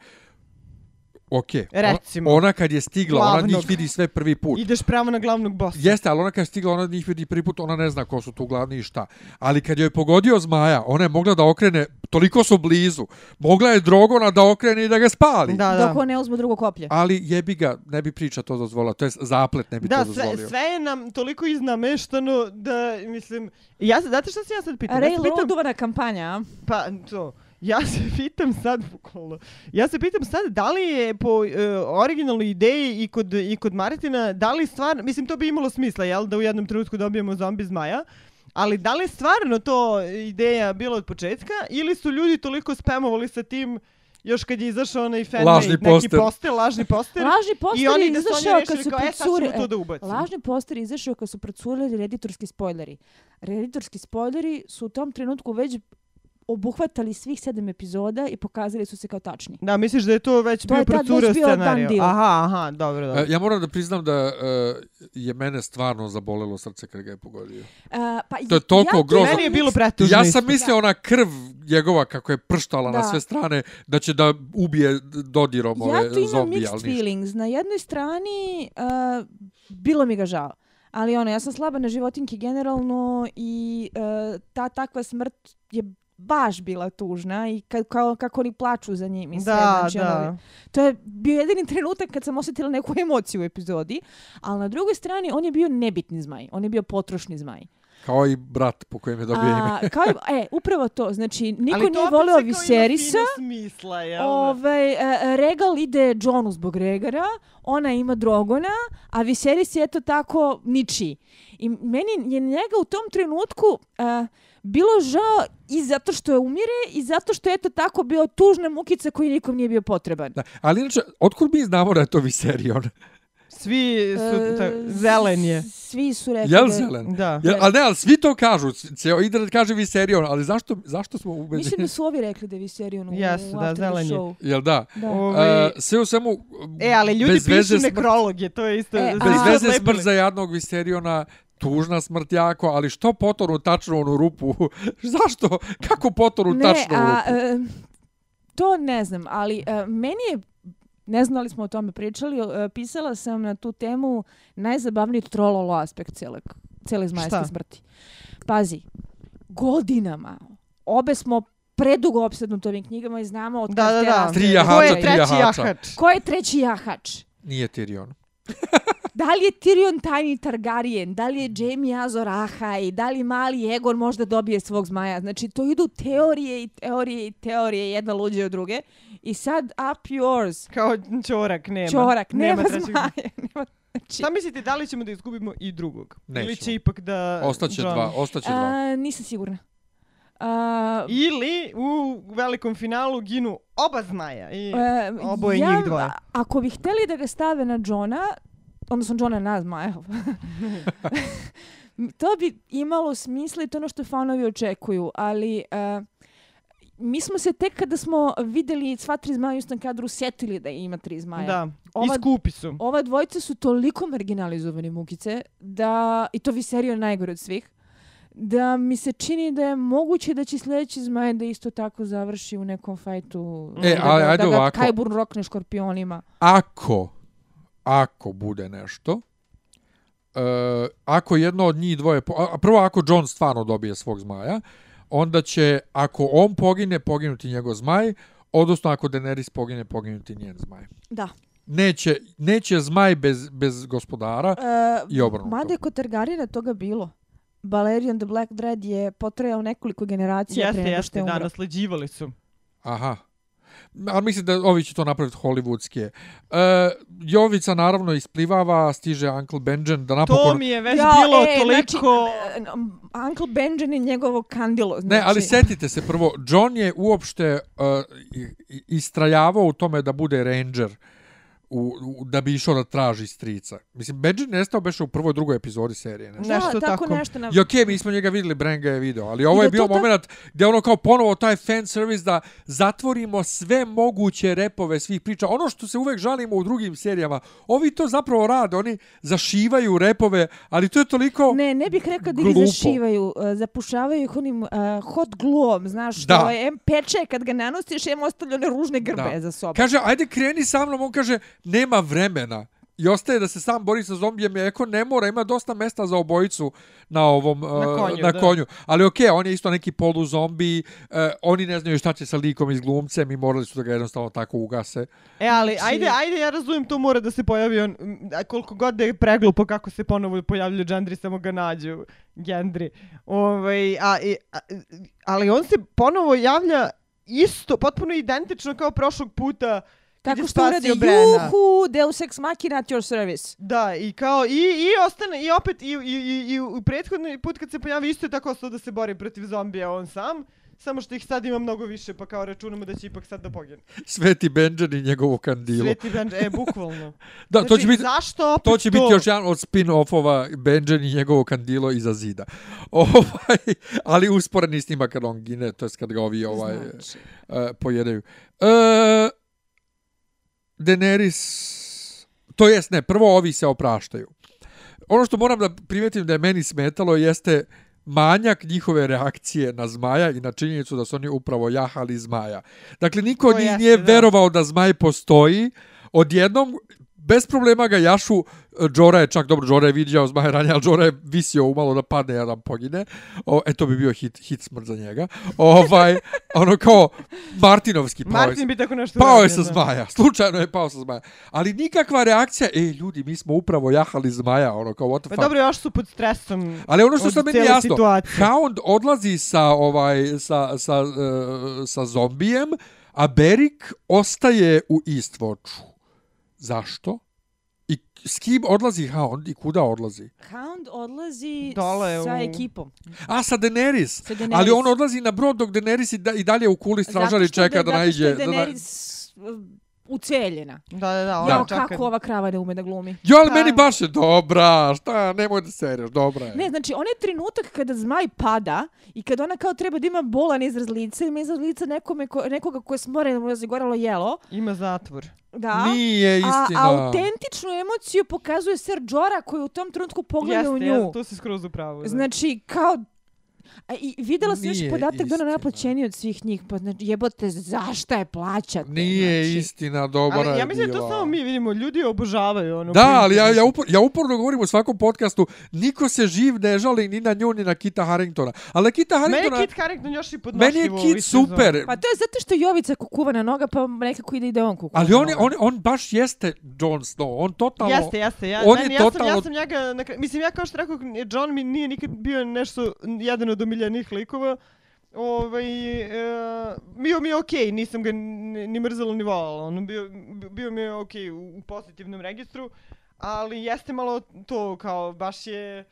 Ok, Recimo, ona kad je stigla, glavnog. ona njih vidi sve prvi put. Ideš pravo na glavnog bossa. Jeste, ali ona kad je stigla, ona njih vidi prvi put, ona ne zna ko su tu glavni i šta. Ali kad joj je pogodio zmaja, ona je mogla da okrene, toliko su blizu, mogla je Drogona da okrene i da ga spali. Da, da. Dok on ne uzme drugo koplje. Ali jebi ga, ne bi priča to dozvolila, to je zaplet ne bi da, to dozvolio. Da, sve, sve je nam toliko iznameštano da, mislim, ja, znate što se ja sad pitam? Railroadovana ja kampanja. Pa, to. Ja se <laughs> pitam sad, bukvalno, ja se pitam sad da li je po uh, originalnoj ideji i kod, i kod Martina, da li stvar, mislim to bi imalo smisla, jel, da u jednom trenutku dobijemo zombi zmaja, ali da li stvarno to ideja bila od početka ili su ljudi toliko spamovali sa tim još kad je izašao onaj fan lažni poster. neki poster, lažni poster. Lažni poster I oni je izašao kad su procurili. E, lažni poster je izašao kad su procurili reditorski spoileri. Reditorski spoileri su u tom trenutku već obuhvatali svih sedam epizoda i pokazali su se kao tačni. Da, misliš da je to već to bio procurio scenariju? Aha, aha, dobro, dobro. E, ja moram da priznam da uh, je mene stvarno zabolelo srce kad ga je pogodio. Uh, pa to je toliko ja, grozno. Meni je bilo pretužno. Ja sam mislio ona krv njegova kako je prštala da. na sve strane da će da ubije dodirom ove zombi. Ja tu imam mixed feelings. Na jednoj strani uh, bilo mi ga žao. Ali ono, ja sam slaba na životinke generalno i uh, ta takva smrt je baš bila tužna i ka, kao, kako oni plaču za njim i sve. Da, znači, da. Ono, to je bio jedini trenutak kad sam osjetila neku emociju u epizodi, ali na drugoj strani on je bio nebitni zmaj, on je bio potrošni zmaj. Kao i brat po kojem je dobio ime. <laughs> Kao i, e, upravo to. Znači, niko nije volio Viserisa. Smisla, jel? Ove, e, Regal ide Johnu zbog Regara, ona ima Drogona, a Viseris je to tako niči. I meni je njega u tom trenutku... Uh, bilo žao i zato što je umire i zato što je to tako bio tužna mukica koji nikom nije bio potreban. Da, ali inače, otkud mi znamo da je to Viserion? Svi su e, ta, zelen je. Svi su rekli Jel zelen? Da. Jel, ali ne, ali svi to kažu. Cijel internet kaže Viserion, ali zašto, zašto smo ubeđeni? Mislim da su ovi rekli da je Viserion u, yes, u da, zelen je. Jel da? da. Ove... Uh, sve u svemu... E, ali ljudi pišu nekrologije, to je isto... E, bez veze smrt za jednog Viseriona, tužna smrt jako, ali što potoru tačno onu rupu? <laughs> Zašto? Kako potoru ne, tačno a, rupu? E, to ne znam, ali e, meni je Ne znam li smo o tome pričali, e, pisala sam na tu temu najzabavniji trololo aspekt cele, cele zmajske smrti. Pazi, godinama obe smo predugo obsednuti ovim knjigama i znamo od da, da, da. Tri jahača, Ko je treći jahača. jahač? Ko je treći jahač? Nije Tyrion. <laughs> Da li je Tyrion tajni Targaryen, da li je Jaime Azor Ahai, da li mali Egon možda dobije svog zmaja. Znači, to idu teorije i teorije i teorije, jedna luđe od druge. I sad, up yours. Kao čorak, nema. Čorak, nema, trećeg- zmaja. Nema, znači, Šta mislite, da li ćemo da izgubimo i drugog? Ili Nećemo. će ipak da... Ostaće Jon- dva, ostaće dva. a, nisam sigurna. A, Ili u velikom finalu ginu oba zmaja. I... E, Oboje ja, njih dvoje. Ako bi hteli da ga stave na Johna, odnosno Johna na Zmaja, to bi imalo smisla i to je ono što fanovi očekuju, ali e, mi smo se tek kada smo videli sva tri zmaja u istom kadru setili da ima tri zmaja. Da, Ova- i skupi su. Ova dvojica su toliko marginalizovani mukice da, i to Viserio je najgore od svih, da mi se čini da je moguće da će sljedeći zmaj da isto tako završi u nekom fajtu. E, da, ali ga- ajde da ga ovako. Kajburn rokne škorpionima. Ako, ako bude nešto, e, ako jedno od njih dvoje, a prvo ako John stvarno dobije svog zmaja, onda će, ako on pogine, poginuti njegov zmaj, odnosno ako Daenerys pogine, poginuti njen zmaj. Da. Neće, neće zmaj bez, bez gospodara E, i obrnuto. Mada je kod Targaryena toga bilo. Balerion the Black Dread je potrajao nekoliko generacija Jeste, pre nego što jeste, je da, umro. nasleđivali su. Aha. Ali mislim da ovi će to napraviti hollywoodske. E, Jovica naravno isplivava, stiže Uncle Benjen da napokon... To mi je već Ja, bilo e, toliko... Znači, Uncle Benjen je njegovo kandilo. Znači, Ne, ali setite se prvo, John je uopšte uh, istrajavao u tome da bude ranger u, u, da bi išao da traži strica. Mislim, Benjen nestao beše u prvoj, drugoj epizodi serije. Nešto. da, nešto tako, tako. nešto. Na... I okej, mi smo njega videli, Bran ga je video, ali ovo I je bio to moment gdje ono kao ponovo taj fan service da zatvorimo sve moguće repove svih priča. Ono što se uvek žalimo u drugim serijama, ovi to zapravo rade, oni zašivaju repove, ali to je toliko... Ne, ne bih rekla da ih zašivaju. e, Zapušavaju ih onim uh, hot gluom, znaš, Da. što je em peče kad ga nanosiš, em ostavlja one ružne grbe Da. za sobom. Kaže, ajde kreni sa mnom, on kaže, nema vremena. I ostaje da se sam bori sa zombijem, eko ne mora, ima dosta mesta za obojicu na ovom na konju, konju, na da. konju. Ali okej, on je isto neki polu zombi, uh, oni ne znaju šta će sa likom i s glumcem i morali su da ga jednostavno tako ugase. E, ali Znači- ajde, ajde, ja razumijem, to mora da se pojavi on, koliko god da je preglupo kako se ponovo pojavljuju Gendry, samo ga nađu, Gendry. Ovaj, a, a, ali on se ponovo javlja isto, potpuno identično kao prošlog puta je Tako što uradi, juhu, deus ex machina at your service. Da, i kao, i, i ostane, i opet, i, i, i, i u prethodni put kad se pojavi isto je tako ostao da se bori protiv zombija on sam, samo što ih sad ima mnogo više, pa kao računamo da će ipak sad da pogine. Sveti Benjen i njegovo kandilo. Sveti band, e, bukvalno. <laughs> Da, to Znači, će biti... Zašto opet To će biti još jedan od spin-offova Benjen i njegovo kandilo iza zida. <laughs> Ovaj, ali usporeni snima kad on gine, to jest kad ga ovi ovaj, Znači. uh, pojedaju. Uh, Daenerys, to jest ne, prvo ovi se opraštaju. Ono što moram da primetim da je meni smetalo jeste manjak njihove reakcije na zmaja i na činjenicu da su oni upravo jahali zmaja. Dakle, niko njih nije da. verovao da zmaj postoji. Odjednom, bez problema ga jašu, Džora je čak, dobro, Džora je vidio zmaja ranije, ali Džora je visio umalo da padne, jedan pogine. O, e, to bi bio hit, hit smrt za njega. Ovaj, <laughs> ono kao Martinovski pao je Martin bi tako nešto Pao je sa da. zmaja, slučajno je pao sa zmaja. Ali nikakva reakcija, ej ljudi, mi smo upravo jahali zmaja, ono kao what the Pa fuck. dobro, još su pod stresom. Ali ono što sad meni jasno, situacije. Hound odlazi sa ovaj sa sa uh, sa zombijem, a Beric ostaje u Eastwatchu. Zašto? I s kim odlazi Hound i kuda odlazi? Hound odlazi Dole sa u- ekipom. A, sa Daenerys. Sa Daenerys. Ali on odlazi na brod dok Daenerys i, da, i dalje u kuli stražari Zato čeka da, zato naiđe. što je Da, na... Uceljena. Da, da, da, Ja, ona čeka. kako ova krava ne ume da glumi. Jo, ali meni baš je dobra, šta, nemoj da seriš, dobra je. Ne, znači, onaj trenutak kada zmaj pada i kada ona kao treba da ima bolan izraz lica, ima izraz lica nekome ko, nekoga koje smore da mu je zagoralo jelo, Ima zatvor. da. Nije A istina. autentičnu emociju pokazuje Ser Jorah koji u tom trenutku pogleda u nju. jeste, to si skroz u pravu. Da. Znači, kao A i videla sam još podatak da ona istina. najplaćenija od svih njih, pa znači jebote, zašta je plaćate? Nije znači, istina, dobra Ali je ja mislim da to samo mi vidimo, ljudi je obožavaju ono. Da, koji- ali ja, ja, upor, ja uporno govorim u svakom podcastu, niko se živ ne žali ni na nju, ni na Kita Harringtona. Ali Kita Meni Harringtona... je Kit Harington još i Meni podnošljivo. je u Kit super. Pa to je zato što je Jovica kukuvana noga, pa nekako ide ide on kukuvana Ali on, je- on, on baš jeste Jon Snow. On totalno... Jeste, jeste. Ja, on meni, je ja, sam, totalno- ja sam njega, na mislim, ja kao što rekao, John mi nije nikad bio nešto, jedan od omiljenih likova. Ovaj, e, bio mi je okej, nisam ga ni, mrzalo ni volala. On bio, bio mi je okej u, u pozitivnom registru, ali jeste malo to kao baš je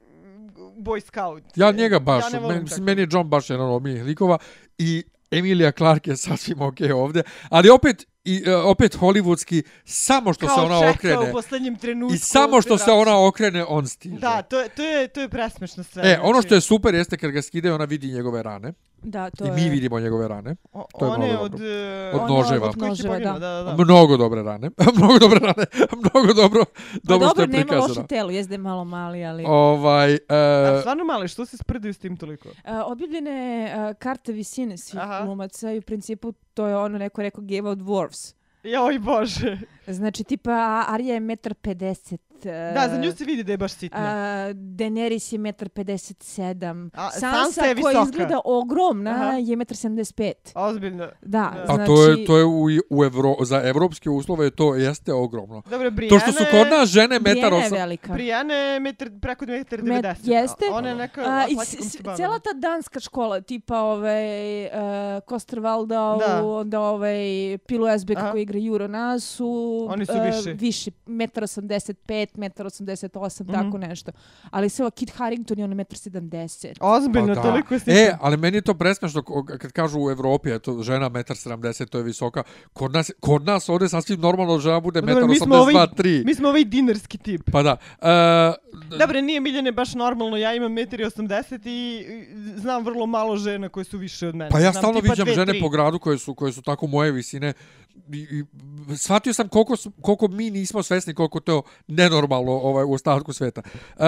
mm, boy scout. Ja njega baš, Ja meni, mislim, tako. meni je John baš jedan od omiljnih likova i Emilia Clarke je sasvim okej ovdje, ali opet i e, opet hollywoodski samo što kao se ona okrene u poslednjem trenutku. i samo što se ona okrene on stiže. Da, to je, to je, to je presmešno sve. E, ono znači. što je super jeste kad ga skide ona vidi njegove rane Da, to i je... mi vidimo njegove rane. O, to je one od, dobro. e, Od One noževa. od noževa, da. da, da. Mnogo dobre rane. <laughs> mnogo dobre rane. <laughs> mnogo dobro, Pa dobro što dobro, je nema prikazano. loše telo, jezde malo mali, ali... Ovaj, A e, stvarno mali, što se sprdaju s tim toliko? Uh, objavljene uh, karte visine svih Aha. glumaca i u principu to je ono neko rekao Game of Dwarfs. Joj bože. Znači, tipa, Arya je 1,50 m. Da, za nju se vidi da je baš sitna. Uh, Daenerys je 1,57 m. A, Sansa, Sansa je koja visoka. izgleda ogromna Aha. je 1,75 m. Ozbiljno. Da, Da. a znači... to je, to je u, u Evro, za evropske uslove to jeste ogromno. Dobro, Brienne... To što su kod nas žene metar Brienne je velika. Brienne je metar, preko 1,90 m. Met- jeste. Ona je neka A, i atletikom s- se s- bavila. cijela ta danska škola, tipa ovaj, uh, Kostervalda, Da. onda ovaj Pilu Esbek Aha. koji igra Juro su, Oni su uh, viši. viši, 1,85 m, 1,88 m, Mhm. tako nešto. Ali sve Kit Harington je on 1,70 m. Ozbiljno, Pa toliko je sitna. E, ali meni je to presmešno kad kažu u Evropi, eto, žena 1,70 m, to je visoka. Kod nas, kod nas ovdje sasvim normalno žena bude Pa dobro, mi smo 1,82 ovaj- 3 Mi smo ovaj dinarski tip. Pa da. E, Dobro, nije Miljane baš normalno, ja imam 1,80 m i znam vrlo malo žena koje su više od mene. Pa ja Znam stalno viđam dve, žene tri. po gradu koje su koje su tako moje visine i, i shvatio sam koliko su- koliko mi nismo svesni koliko to nenormalno ovaj u ostatku sveta. E,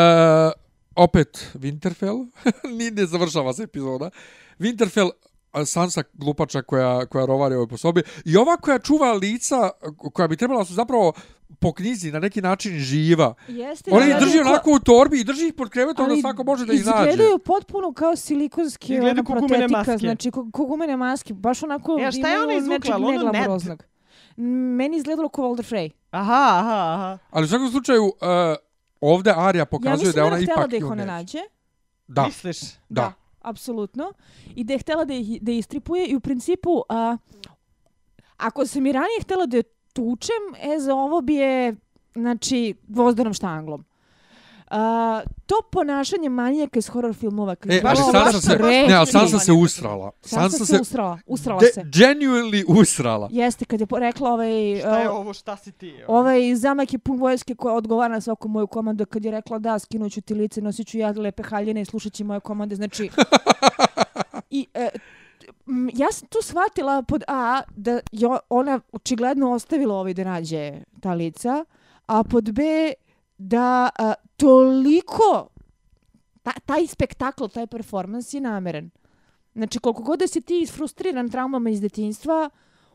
opet Winterfell, <laughs> ni ne završava se epizoda. Winterfell Sansa glupača koja koja rovari ovoj po sobi i ova koja čuva lica koja bi trebala su zapravo po knjizi na neki način živa. Jeste, Ona ih da, drži ko- onako u torbi i drži ih pod krevetom da svako može da ih nađe. Izgledaju potpuno kao silikonski ona protetika, maske. znači ko, ko gumene maske, baš onako E, a šta je imaju ona izvukla? nečeg Ono Ned? neglamuroznog. Meni izgledalo kao Walder Frey. Aha, aha, aha. Ali u svakom slučaju uh, ovde Arija Ja pokazuje mislim da je ona da je htjela ipak da ih ona nađe. Da, Misliš? da. apsolutno. I da je htjela da ih da istripuje i u principu a, ako sam i ranije htjela da je tučem, e za ovo bi je znači gvozdanom štanglom. A, to ponašanje manijaka iz horror filmova kad E, ali Sansa baš se, ne, ali Sansa se manijaka. usrala. Sansa, se usrala, usrala de, se. genuinely usrala. Jeste, kad je rekla ovaj... Šta je uh, ovo, šta si ti? Ovaj zamak je pun vojske koja odgovara na svaku moju komandu kad je rekla da skinuću ti lice, nosit ću ja lepe haljine i slušat će moje komande. Znači, <laughs> i, e, ja sam tu shvatila pod A da je ona očigledno ostavila ovaj da nađe ta lica, a pod B da a, toliko ta, taj spektakl, taj performans je nameren. Znači, koliko god da si ti isfrustriran traumama iz detinjstva,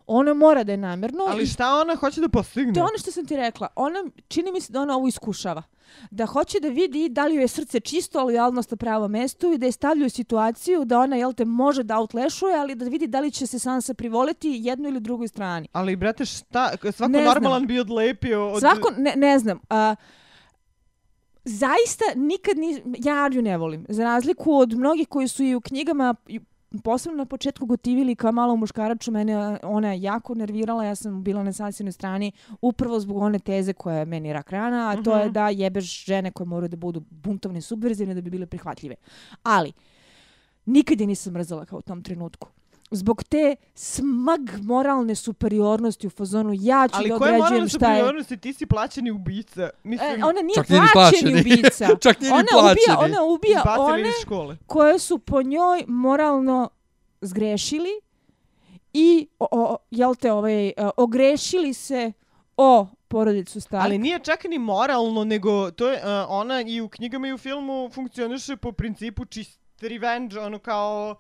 ona mora da je namerno. Ali šta ona hoće da postigne? To je ono što sam ti rekla. Ona, čini mi se da ona ovo iskušava. Da hoće da vidi da li joj je srce čisto, lojalnost na pravo mestu i da je stavlja u situaciju da ona, jel te, može da outlešuje, ali da vidi da li će se Sansa privoliti jednoj ili drugoj strani. Ali, brate, šta? Svako Ne znam. normalan bi odlepio od... Svako, ne, ne znam, a, zaista nikad ni, ja Arju ne volim. Za razliku od mnogih koji su i u knjigama, posebno na početku gotivili kao malo muškaraču, mene ona je jako nervirala, ja sam bila na Sansinoj strani upravo zbog one teze koja je meni rak rana, a to je Mhm. da jebeš žene koje moraju da budu buntovne subverzivne da bi bile prihvatljive. Ali, nikad je nisam mrzela kao u tom trenutku. Zbog te smag moralne superiornosti u fazonu ja ću Ali da koje moralne određujem šta je... superiornosti? Ti si plaćeni ubica. Mislim, E, ona nije Čak plaćeni plaćeni. ubica. <laughs> Čak nije ni ona ubija, plaćeni. ona ubija izbacili one iz škole. koje su po njoj moralno zgrešili i o, o, jel te ovaj e, ogrešili se o porodicu Stark. Ali nije čak ni moralno, nego to je, uh, ona i u knjigama i u filmu funkcioniše po principu čist, revenge, ono kao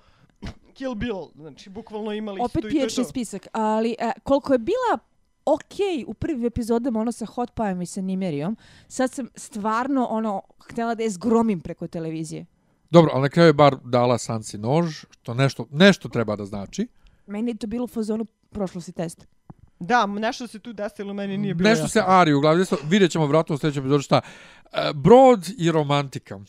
Kill Bill, znači bukvalno imali su Opet to i to je pijačni to. spisak, ali e, koliko je bila ok u prvim epizodama ono sa Hot Pieom i sa Nimerijom, sad sam stvarno ono htjela da je zgromim preko televizije. Dobro, ali na kraju je bar dala Sansi nož, što nešto, nešto treba da znači. Meni je to bilo u fazonu prošlo si test. Da, nešto se tu desilo, meni nije bilo Nešto jasno. se ari u glavi. Desilo. Vidjet ćemo vratno u sljedećem epizodu šta. E, Brod i romantika.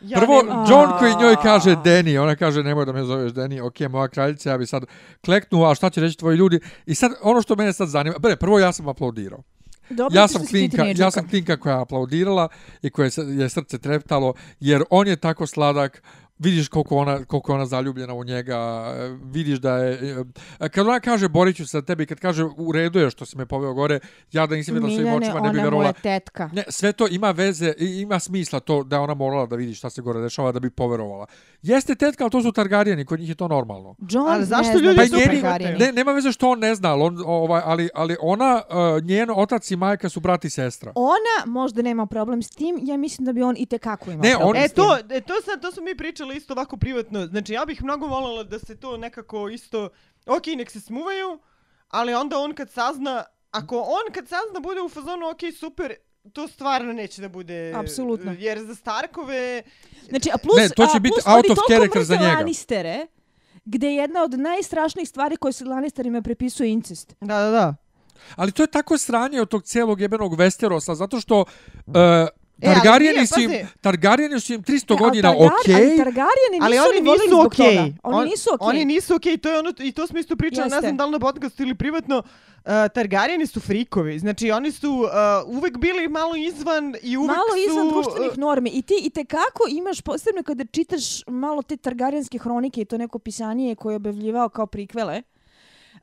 Ja Prvo, nemam- John koji njoj kaže Deni, ona kaže nemoj da me zoveš Deni, ok, moja kraljica, ja bi sad kleknuo, a šta će reći tvoji ljudi? I sad, ono što mene sad zanima, bre, prvo ja sam aplaudirao. Dobro, ja sam klinka, ja sam klinka koja je aplaudirala i koje je srce treptalo, jer on je tako sladak, vidiš koliko ona, koliko ona zaljubljena u njega, e, vidiš da je... e, Kad ona kaže borit ću se za tebi, kad kaže u redu je što si me poveo gore, ja da nisam vidio svojim Miljane, očima ne bi verovala. moja tetka. Ne, sve to ima veze, ima smisla to da ona morala da vidi šta se gore dešava da bi poverovala. Jeste tetka, ali to su Targarijeni, kod njih je to normalno. John Ali zašto ne ljudi Pa su njeni-. Ne, nema veze što on ne zna, ali, on, ovaj, ali, ali ona, uh, njen otac i majka su brat i sestra. Ona možda nema problem s tim, ja mislim da bi on i tekako imao Ne, problem on- E s tim. to, e, to sad, to smo mi pričali isto ovako privatno. Znači ja bih mnogo voljela da se to nekako isto, ok, nek se smuvaju, ali onda on kad sazna, ako on kad sazna bude u fazonu, ok, super, to stvarno neće da bude... Apsolutno. Jer za Starkove... Znači, a plus, Ne, to će a, biti out of character za njega. Lannistere, gde je jedna od najstrašnijih stvari koje se Lannisterima prepisuje incest. Da, da, da. Ali to je tako sranje od tog cijelog jebenog Westerosa, zato što uh, Targarijeni nije, su im, pazi. Targarijeni su im 300 Ne, ali godina Targar- okej, Ali Targaryeni Ali nisu oni ni volili nisu okej. toga. Oni On- nisu okej. Oni nisu okej, to je ono, i to smo isto pričali, ne znam da li na podcastu ili privatno, uh, Targarijeni su frikovi, znači oni su uh, uvek bili malo izvan i uvek malo su... izvan društvenih normi. I ti i te kako imaš, posebno kada čitaš malo te Targaryenske hronike i to neko pisanje koje je objavljivao kao prikvele,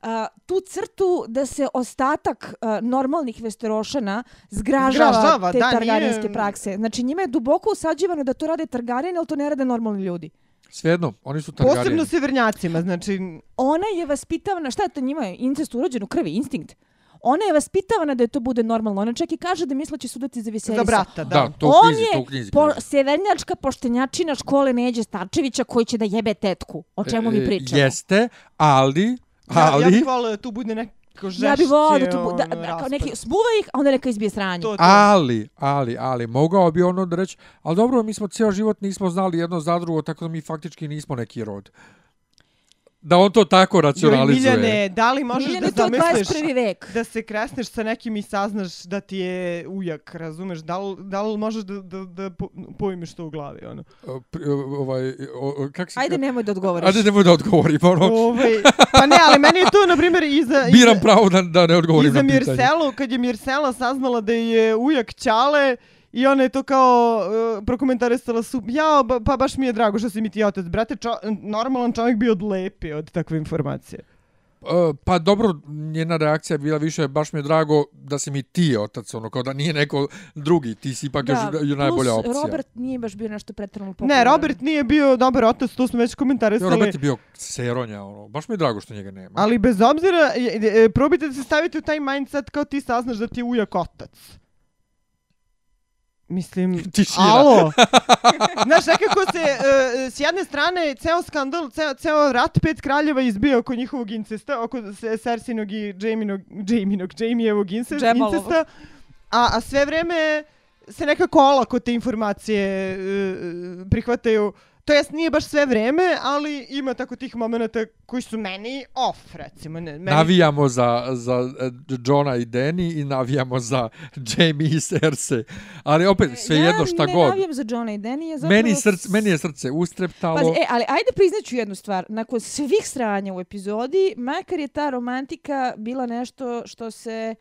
a, tu crtu da se ostatak a, normalnih vesterošana zgražava, Zgražava, te da, nije- Targaryenske prakse. Znači njima je duboko usađivano da to rade Targaryen, ali to ne rade normalni ljudi. svejedno, oni su Targarijeni. Posebno severnjacima, znači... Ona je vaspitavana, šta je to njima incest urođen u krvi, instinkt. Ona je vaspitavana da je to bude normalno. Ona čak i kaže da misla će sudati za Viserisa. Za brata, da. Da, to u On knjizi, je to u knjizi. po, severnjačka poštenjačina škole Neđe Starčevića koji će da jebe tetku. O čemu mi E, pričamo? Jeste, ali, Ja, ali, ja bih volila da tu bude neko žešće, Ja bih volila da, tu, bu- da, ono, da, kao raspad. neki smuva ih, a onda neka izbije sranje. To, to. ali, ali, ali, mogao bi ono da reći, ali dobro, mi smo cijel život nismo znali jedno za drugo, tako da mi faktički nismo neki rod. Da on to tako Joj, racionalizuje. Miljane, da li možeš Miljane, da zamisliš 21. vek. da se kresneš sa nekim i saznaš da ti je ujak, razumeš? Da li, da li možeš da, da, da po- pojmiš to u glavi, ono? O, pri- ovaj, o, kak si... Ajde, nemoj da odgovoriš. Ajde, nemoj da odgovorim, ono, Ovaj, pa ne, ali meni je to, na primjer, i za... i biram za- pravo da, da ne odgovorim na pitanje. Mirselu, kad je Mirsela saznala da je ujak Ćale, I ona je to kao uh, prokomentarisala su, ja, ba, pa baš mi je drago što si mi ti otac. Brate, čo, normalan čovjek bi odlepio od takve informacije. E, pa dobro, njena reakcija je bila više, baš mi je drago da si mi ti otac, ono, kao da nije neko drugi, ti si ipak još još najbolja plus opcija. Robert nije baš bio nešto pretredno popularan. Ne, Robert nije bio dobar otac, to smo već komentarisali. Robert je bio seronja, ono, baš mi je drago što njega nema. Ali bez obzira, probajte da se stavite u taj mindset kao ti saznaš da ti je ujak otac. Mislim, <laughs> Tišina. alo. <laughs> Znaš, nekako se, e, s jedne strane, ceo skandal, ceo, ceo rat pet kraljeva izbio oko njihovog incesta, oko se- Cersinog i Jaminog, Jaminog, Jamievog ince- Jamalovog. incesta, a, a sve vreme se nekako olako te informacije e, prihvataju. To jest nije baš sve vreme, ali ima tako tih momenata koji su meni off, recimo. Ne, meni, Navijamo za, za e, Johna i Danny i navijamo za Jamie i Cersei. Ali opet, sve jedno šta Ja ne god. navijam za Johna i Danny. Ja zapravo... Meni, srce, meni je srce ustreptalo. Pazi, e, ali ajde priznaću jednu stvar. Nakon svih sranja u epizodi, makar je ta romantika bila nešto što se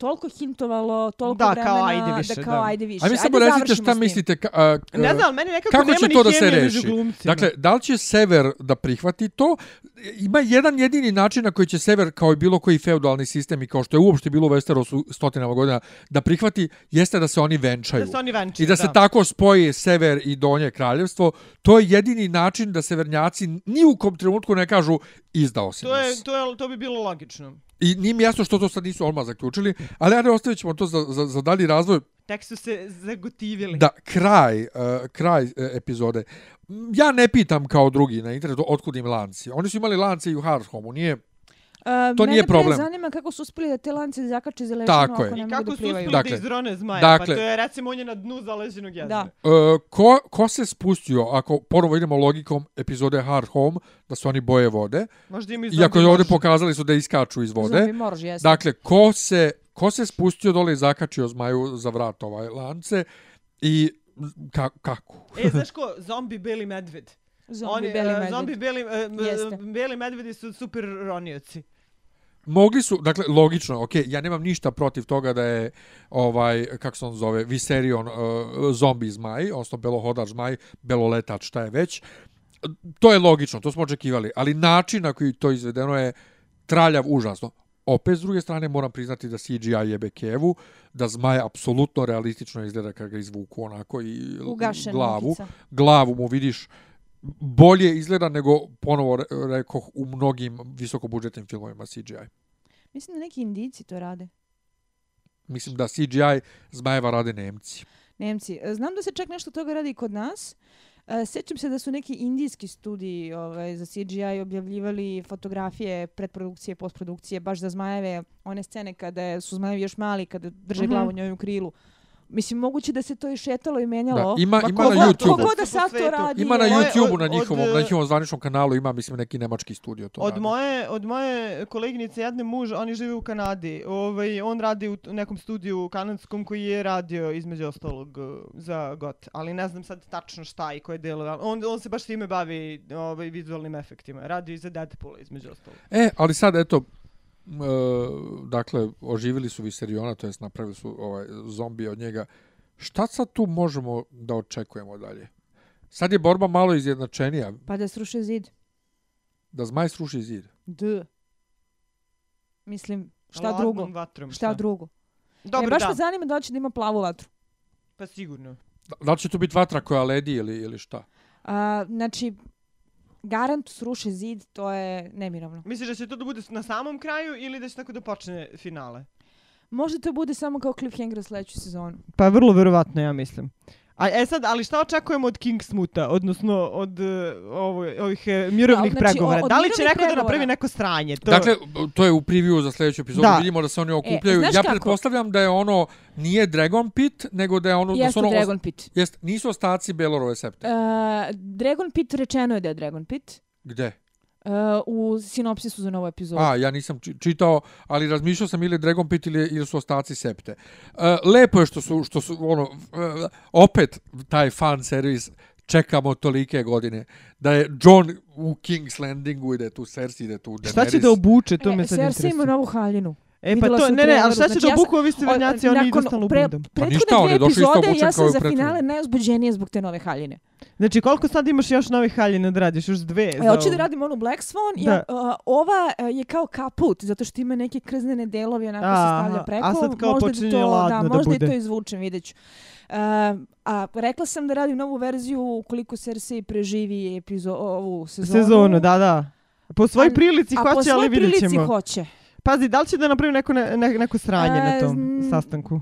toliko hintovalo, toliko Da, vremena, kao ajde više, da kao da. ajde više. A mi samo ajde recite šta mislite. Ka, a, k- Ne znam, ali meni nekako Kako nema će ni to da se reši? Dakle, da li će Sever da prihvati to? Ima jedan jedini način na koji će Sever, kao i bilo koji feudalni sistem i kao što je uopšte bilo u Westerosu stotinama godina, da prihvati, jeste da se oni venčaju. da se oni venčaju. I da se tako spoje sever i donje kraljevstvo, to je jedini način da severnjaci ni u kom trenutku ne kažu izdao si To, je, nas. to, je, to bi bilo logično. I nije mi jasno što to sad nisu odmah zaključili, ali ajde ostavit ćemo to za, za, za dalji razvoj. Tek su se zagotivili. Da, kraj, uh, kraj uh, epizode. Ja ne pitam kao drugi na internetu otkud im lanci. Oni su imali lance i u Hard Home-u, nije... Uh, To nije problem. Mene zanima kako su uspeli da te lance zakače za lešinu Tako ako je. ne I mogu kako da su plivaju. uspeli Dakle, da izrone zmaja? dakle- pa to je recimo on je na dnu zaleđenog jezera. Da. Uh, ko, ko se spustio, ako ponovo idemo logikom epizode Hard Home, da su oni boje vode, Možda ima i iako je ovdje pokazali su da iskaču iz vode, Zombi morž, jeste. Dakle, ko se, ko se spustio dole i zakačio zmaju za vrat ovaj lance i ka, kako? E, znaš ko? Zombi beli medved. Zombi, Oni, beli e, medved. Zombi beli, e, Jeste. beli medvedi su super ronioci. Mogli su, dakle, logično, ok, ja nemam ništa protiv toga da je, ovaj, kako se on zove, Viserion uh, zombi zmaj, odnosno belohodač zmaj, beloletač, šta je već. To je logično, to smo očekivali, ali način na koji to izvedeno je traljav užasno. Opet, s druge strane, moram priznati da CGI jebe kevu, da zmaj apsolutno realistično izgleda kad ga izvuku onako i Ugašen glavu. mukica. glavu mu vidiš bolje izgleda nego ponovo re- rekoh u mnogim visokobudžetnim filmovima CGI. Mislim da neki indici to rade. Mislim da CGI zmajeva rade Nemci. Nemci. E, Znam da se čak nešto toga radi i kod nas. E, Sjećam se da su neki indijski studiji ovaj, za CGI objavljivali fotografije predprodukcije, postprodukcije, baš za zmajeve, one scene kada su zmajevi još mali, kada drže Mhm. glavu njoj u krilu. Mislim, moguće da se to išetalo i menjalo. Da, ima, Ma ima na YouTubeu. ko Kogod da Po sad to radi. Ima na Moje- YouTubeu, na njihovom, od, na e, njihovom zvaničnom kanalu, ima, mislim, neki nemački studio to Od radi. moje, od moje koleginice jedne muž, oni žive u Kanadi. Ovaj, on radi u nekom studiju kanadskom koji je radio između ostalog eh, za GOT. Ali ne znam sad tačno šta i koje delo. On, on se baš time bavi ovaj, vizualnim efektima. Radio i za Deadpoola između ostalog. E, ali sad, eto, e, dakle, oživili su Viseriona, to jest napravili su ovaj zombije od njega. Šta sad tu možemo da očekujemo dalje? Sad je borba malo izjednačenija, Pa da sruše zid. da zmaj sruši zid. D. Mislim, šta Ladnom drugo? Vatrom, Šta drugo? Dobro, e, baš da. me zanima da li će da ima plavu vatru. Pa sigurno. Da, da li će tu biti vatra koja ledi ili, ili šta? A, znači, garant sruše zid, to je nemiravno. Misliš da će to da bude na samom kraju ili da će tako da počne finale? Možda to bude samo kao cliffhanger za sledeću sezonu. Pa vrlo verovatno, ja mislim. A e sad, ali šta očekujemo od Kingsmuta, odnosno od uh, ovo, ovih uh, mirovnih Da, znači, pregovora? od da li će neko da napravi neko sranje? To... Dakle, to je u preview za sljedeću epizodu. Da. Vidimo da se oni okupljaju. znaš ja kako? pretpostavljam da je ono nije Dragon Pit, nego da je ono da su Jeste ono Dragon Pit. Jest, nisu ostaci Belorove septe. Uh, Dragon Pit rečeno je da je Dragon Pit. Gde? Uh, u sinopsisu za novu epizodu. A, ja nisam či- čitao, ali razmišljao sam ili Dragon Pit ili, ili su ostaci septe. Uh, lepo je što su, što su ono, uh, opet taj fan servis čekamo tolike godine. Da je John u King's Landingu i da je tu Cersei, da je tu Daenerys. Šta će da obuče, to me e, sad Cersei ima novu haljinu. E pa to, ne ne, ali šta će znači da obuku ovi severnjaci, O, oni idu stalno pre- budom. Prethodne ništa, on dve je došao isto epizode, obučen ja kao sam i za prethodne. finale najuzbuđenije zbog te nove haljine. Znači, koliko sad imaš još novih haljina da radiš? Još dve? E, hoću da radim onu Black Swan. Da. Ja, uh, ova uh, je kao kaput, zato što ima neke krznene delovi, onako se Aha, stavlja preko. a sad kao možda počinje to, ladno da možda bude. i to izvučem, vidjet ću. Uh, a rekla sam da radim novu verziju ukoliko Cersei preživi epizo ovu sezonu. Sezonu, da, da. Po svojoj A- prilici A po hoće, ali svojoj vidjet prilici ćemo. hoće. Pazi, da li će da napravi neko, ne, ne- neko sranje na E, tom sastanku?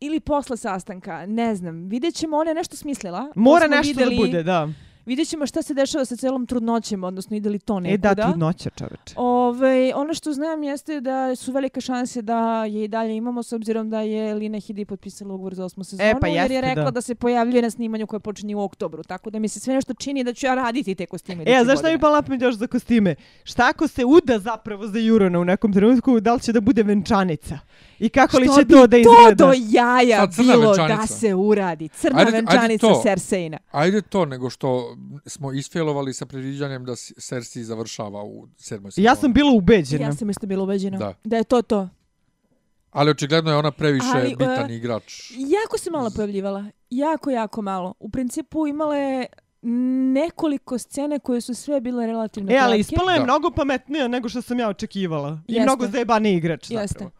Ili posle sastanka, ne znam. Vidjet ćemo, ona je nešto smislila. Mora nešto videli, da bude, da. Vidjet ćemo šta se dešava sa celom trudnoćem, odnosno ide li to nekuda. E da, trudnoća čoveče. Ove, ono što znam jeste da su velike šanse da je i dalje imamo s obzirom da je Lina Hidi potpisala ugovor za osmu sezonu pa jer je rekla da. da. se pojavljuje na snimanju koje počinje u oktobru. Tako da mi se sve nešto čini da ću ja raditi te kostime. E, a znaš šta mi pa lapim još za kostime? Šta ako se uda zapravo za Jurona u nekom trenutku, da li će da bude venčanica? I kako li će to da to izgleda? do jaja Sad crna bilo venčanica. da se uradi. Crna Ajde- ajde venčanica to. Cersejna. Ajde to, nego što smo isfailovali sa predviđanjem da Cersei završava u sedmoj sezoni. Ja sam bila ubeđena. Ja sam isto bila ubeđena Da. da je to to. Ali očigledno je ona previše Ali, e, bitan igrač. Jako se malo pojavljivala. Jako, jako malo. U principu imala je nekoliko scene koje su sve bile relativno E, ali ispala je Da. mnogo pametnija nego što sam ja očekivala. I Jeste. mnogo zajebani igrač Jeste.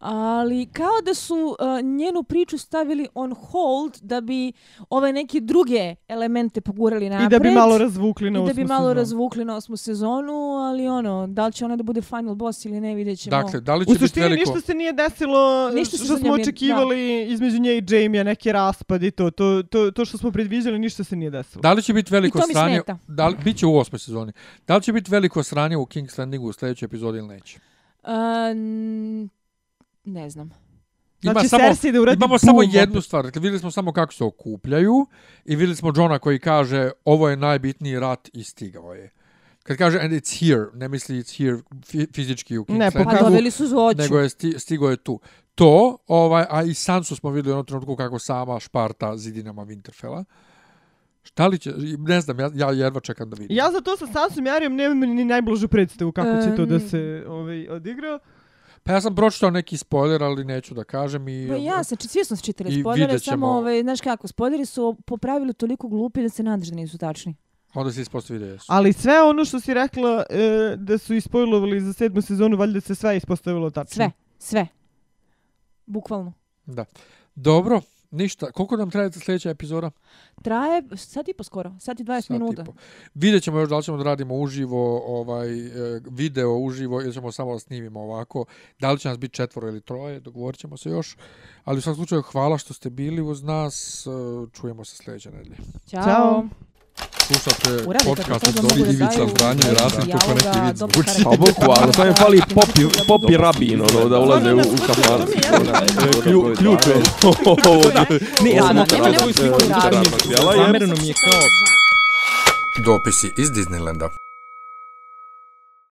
Ali kao da su uh, njenu priču stavili on hold da bi ove neke druge elemente pogurali napred. I da bi malo razvukli na I osmu da bi malo sezonu. razvukli na osmu sezonu, ali ono, da li će ona da bude final boss ili ne, vidjet ćemo. Dakle, da li U će biti suštini veliko... ništa se nije desilo Ništa se što smo očekivali između nje i Jamie, neki raspad i to. To, to, to što smo predviđali, ništa se nije desilo. Da li će biti veliko I to mi sranje... smeta. Da li, biće u osmoj sezoni. Da li će biti veliko sranje u King's Landingu u sljedećoj epizodi ili neće? N- ne znam. Znači, Cersei da uradi imamo bum samo jednu stvar. Dakle, vidjeli smo samo kako se okupljaju i vidjeli smo Johna koji kaže ovo je najbitniji rat i stigao je. Kad kaže and it's here, ne misli it's here fi- fizički u King's Ne, Pa doveli su zvoću. nego je sti, stigo je tu. To, ovaj, a i Sansu smo vidjeli u jednom trenutku kako sama šparta zidinama Winterfella. Šta li će, ne znam, ja, ja jedva čekam da vidim. Ja za to sa Sansom i Arijom nemam ni najblažu predstavu kako će to da se ovaj, odigra. Pa ja sam pročitao neki spoiler, ali neću da kažem. I, Pa ja či- svi smo čitali spoilere, samo, ovaj, znaš kako, spoileri su po pravilu toliko glupi da se nadaš da nisu tačni. Onda se ispostavi da jesu. Ali sve ono što si rekla e, da su ispojlovali za sedmu sezonu, valjda se sve ispostavilo tačno. Sve, sve. Bukvalno. Da. Dobro, ništa. Koliko nam traje sljedeća epizoda? Traje sat i po skoro, sat i 20 Sat i minuta. po. Vidjet ćemo još da li ćemo da radimo uživo, ovaj, e, video uživo ili ćemo samo da snimimo ovako. Da li će nas biti četvoro ili troje, dogovorit ćemo se još. Ali u svakom slučaju hvala što ste bili uz nas. e, Čujemo se sljedeće nedelje. Ćao. Ćao. Slušate Urade, podcast od to Dobri Ivica Zdanje i Rasim, dijaloga, kako neki zvuči. karakter. Pa bukvalno, samo im fali popi, popi rabin, ono, da ulaze u, kafan. to <laughs> je Ključ je. Ne, ja sam nema razloga. literatnog djela, Zamereno zamereno mi je kao Dopisi iz Disneylanda.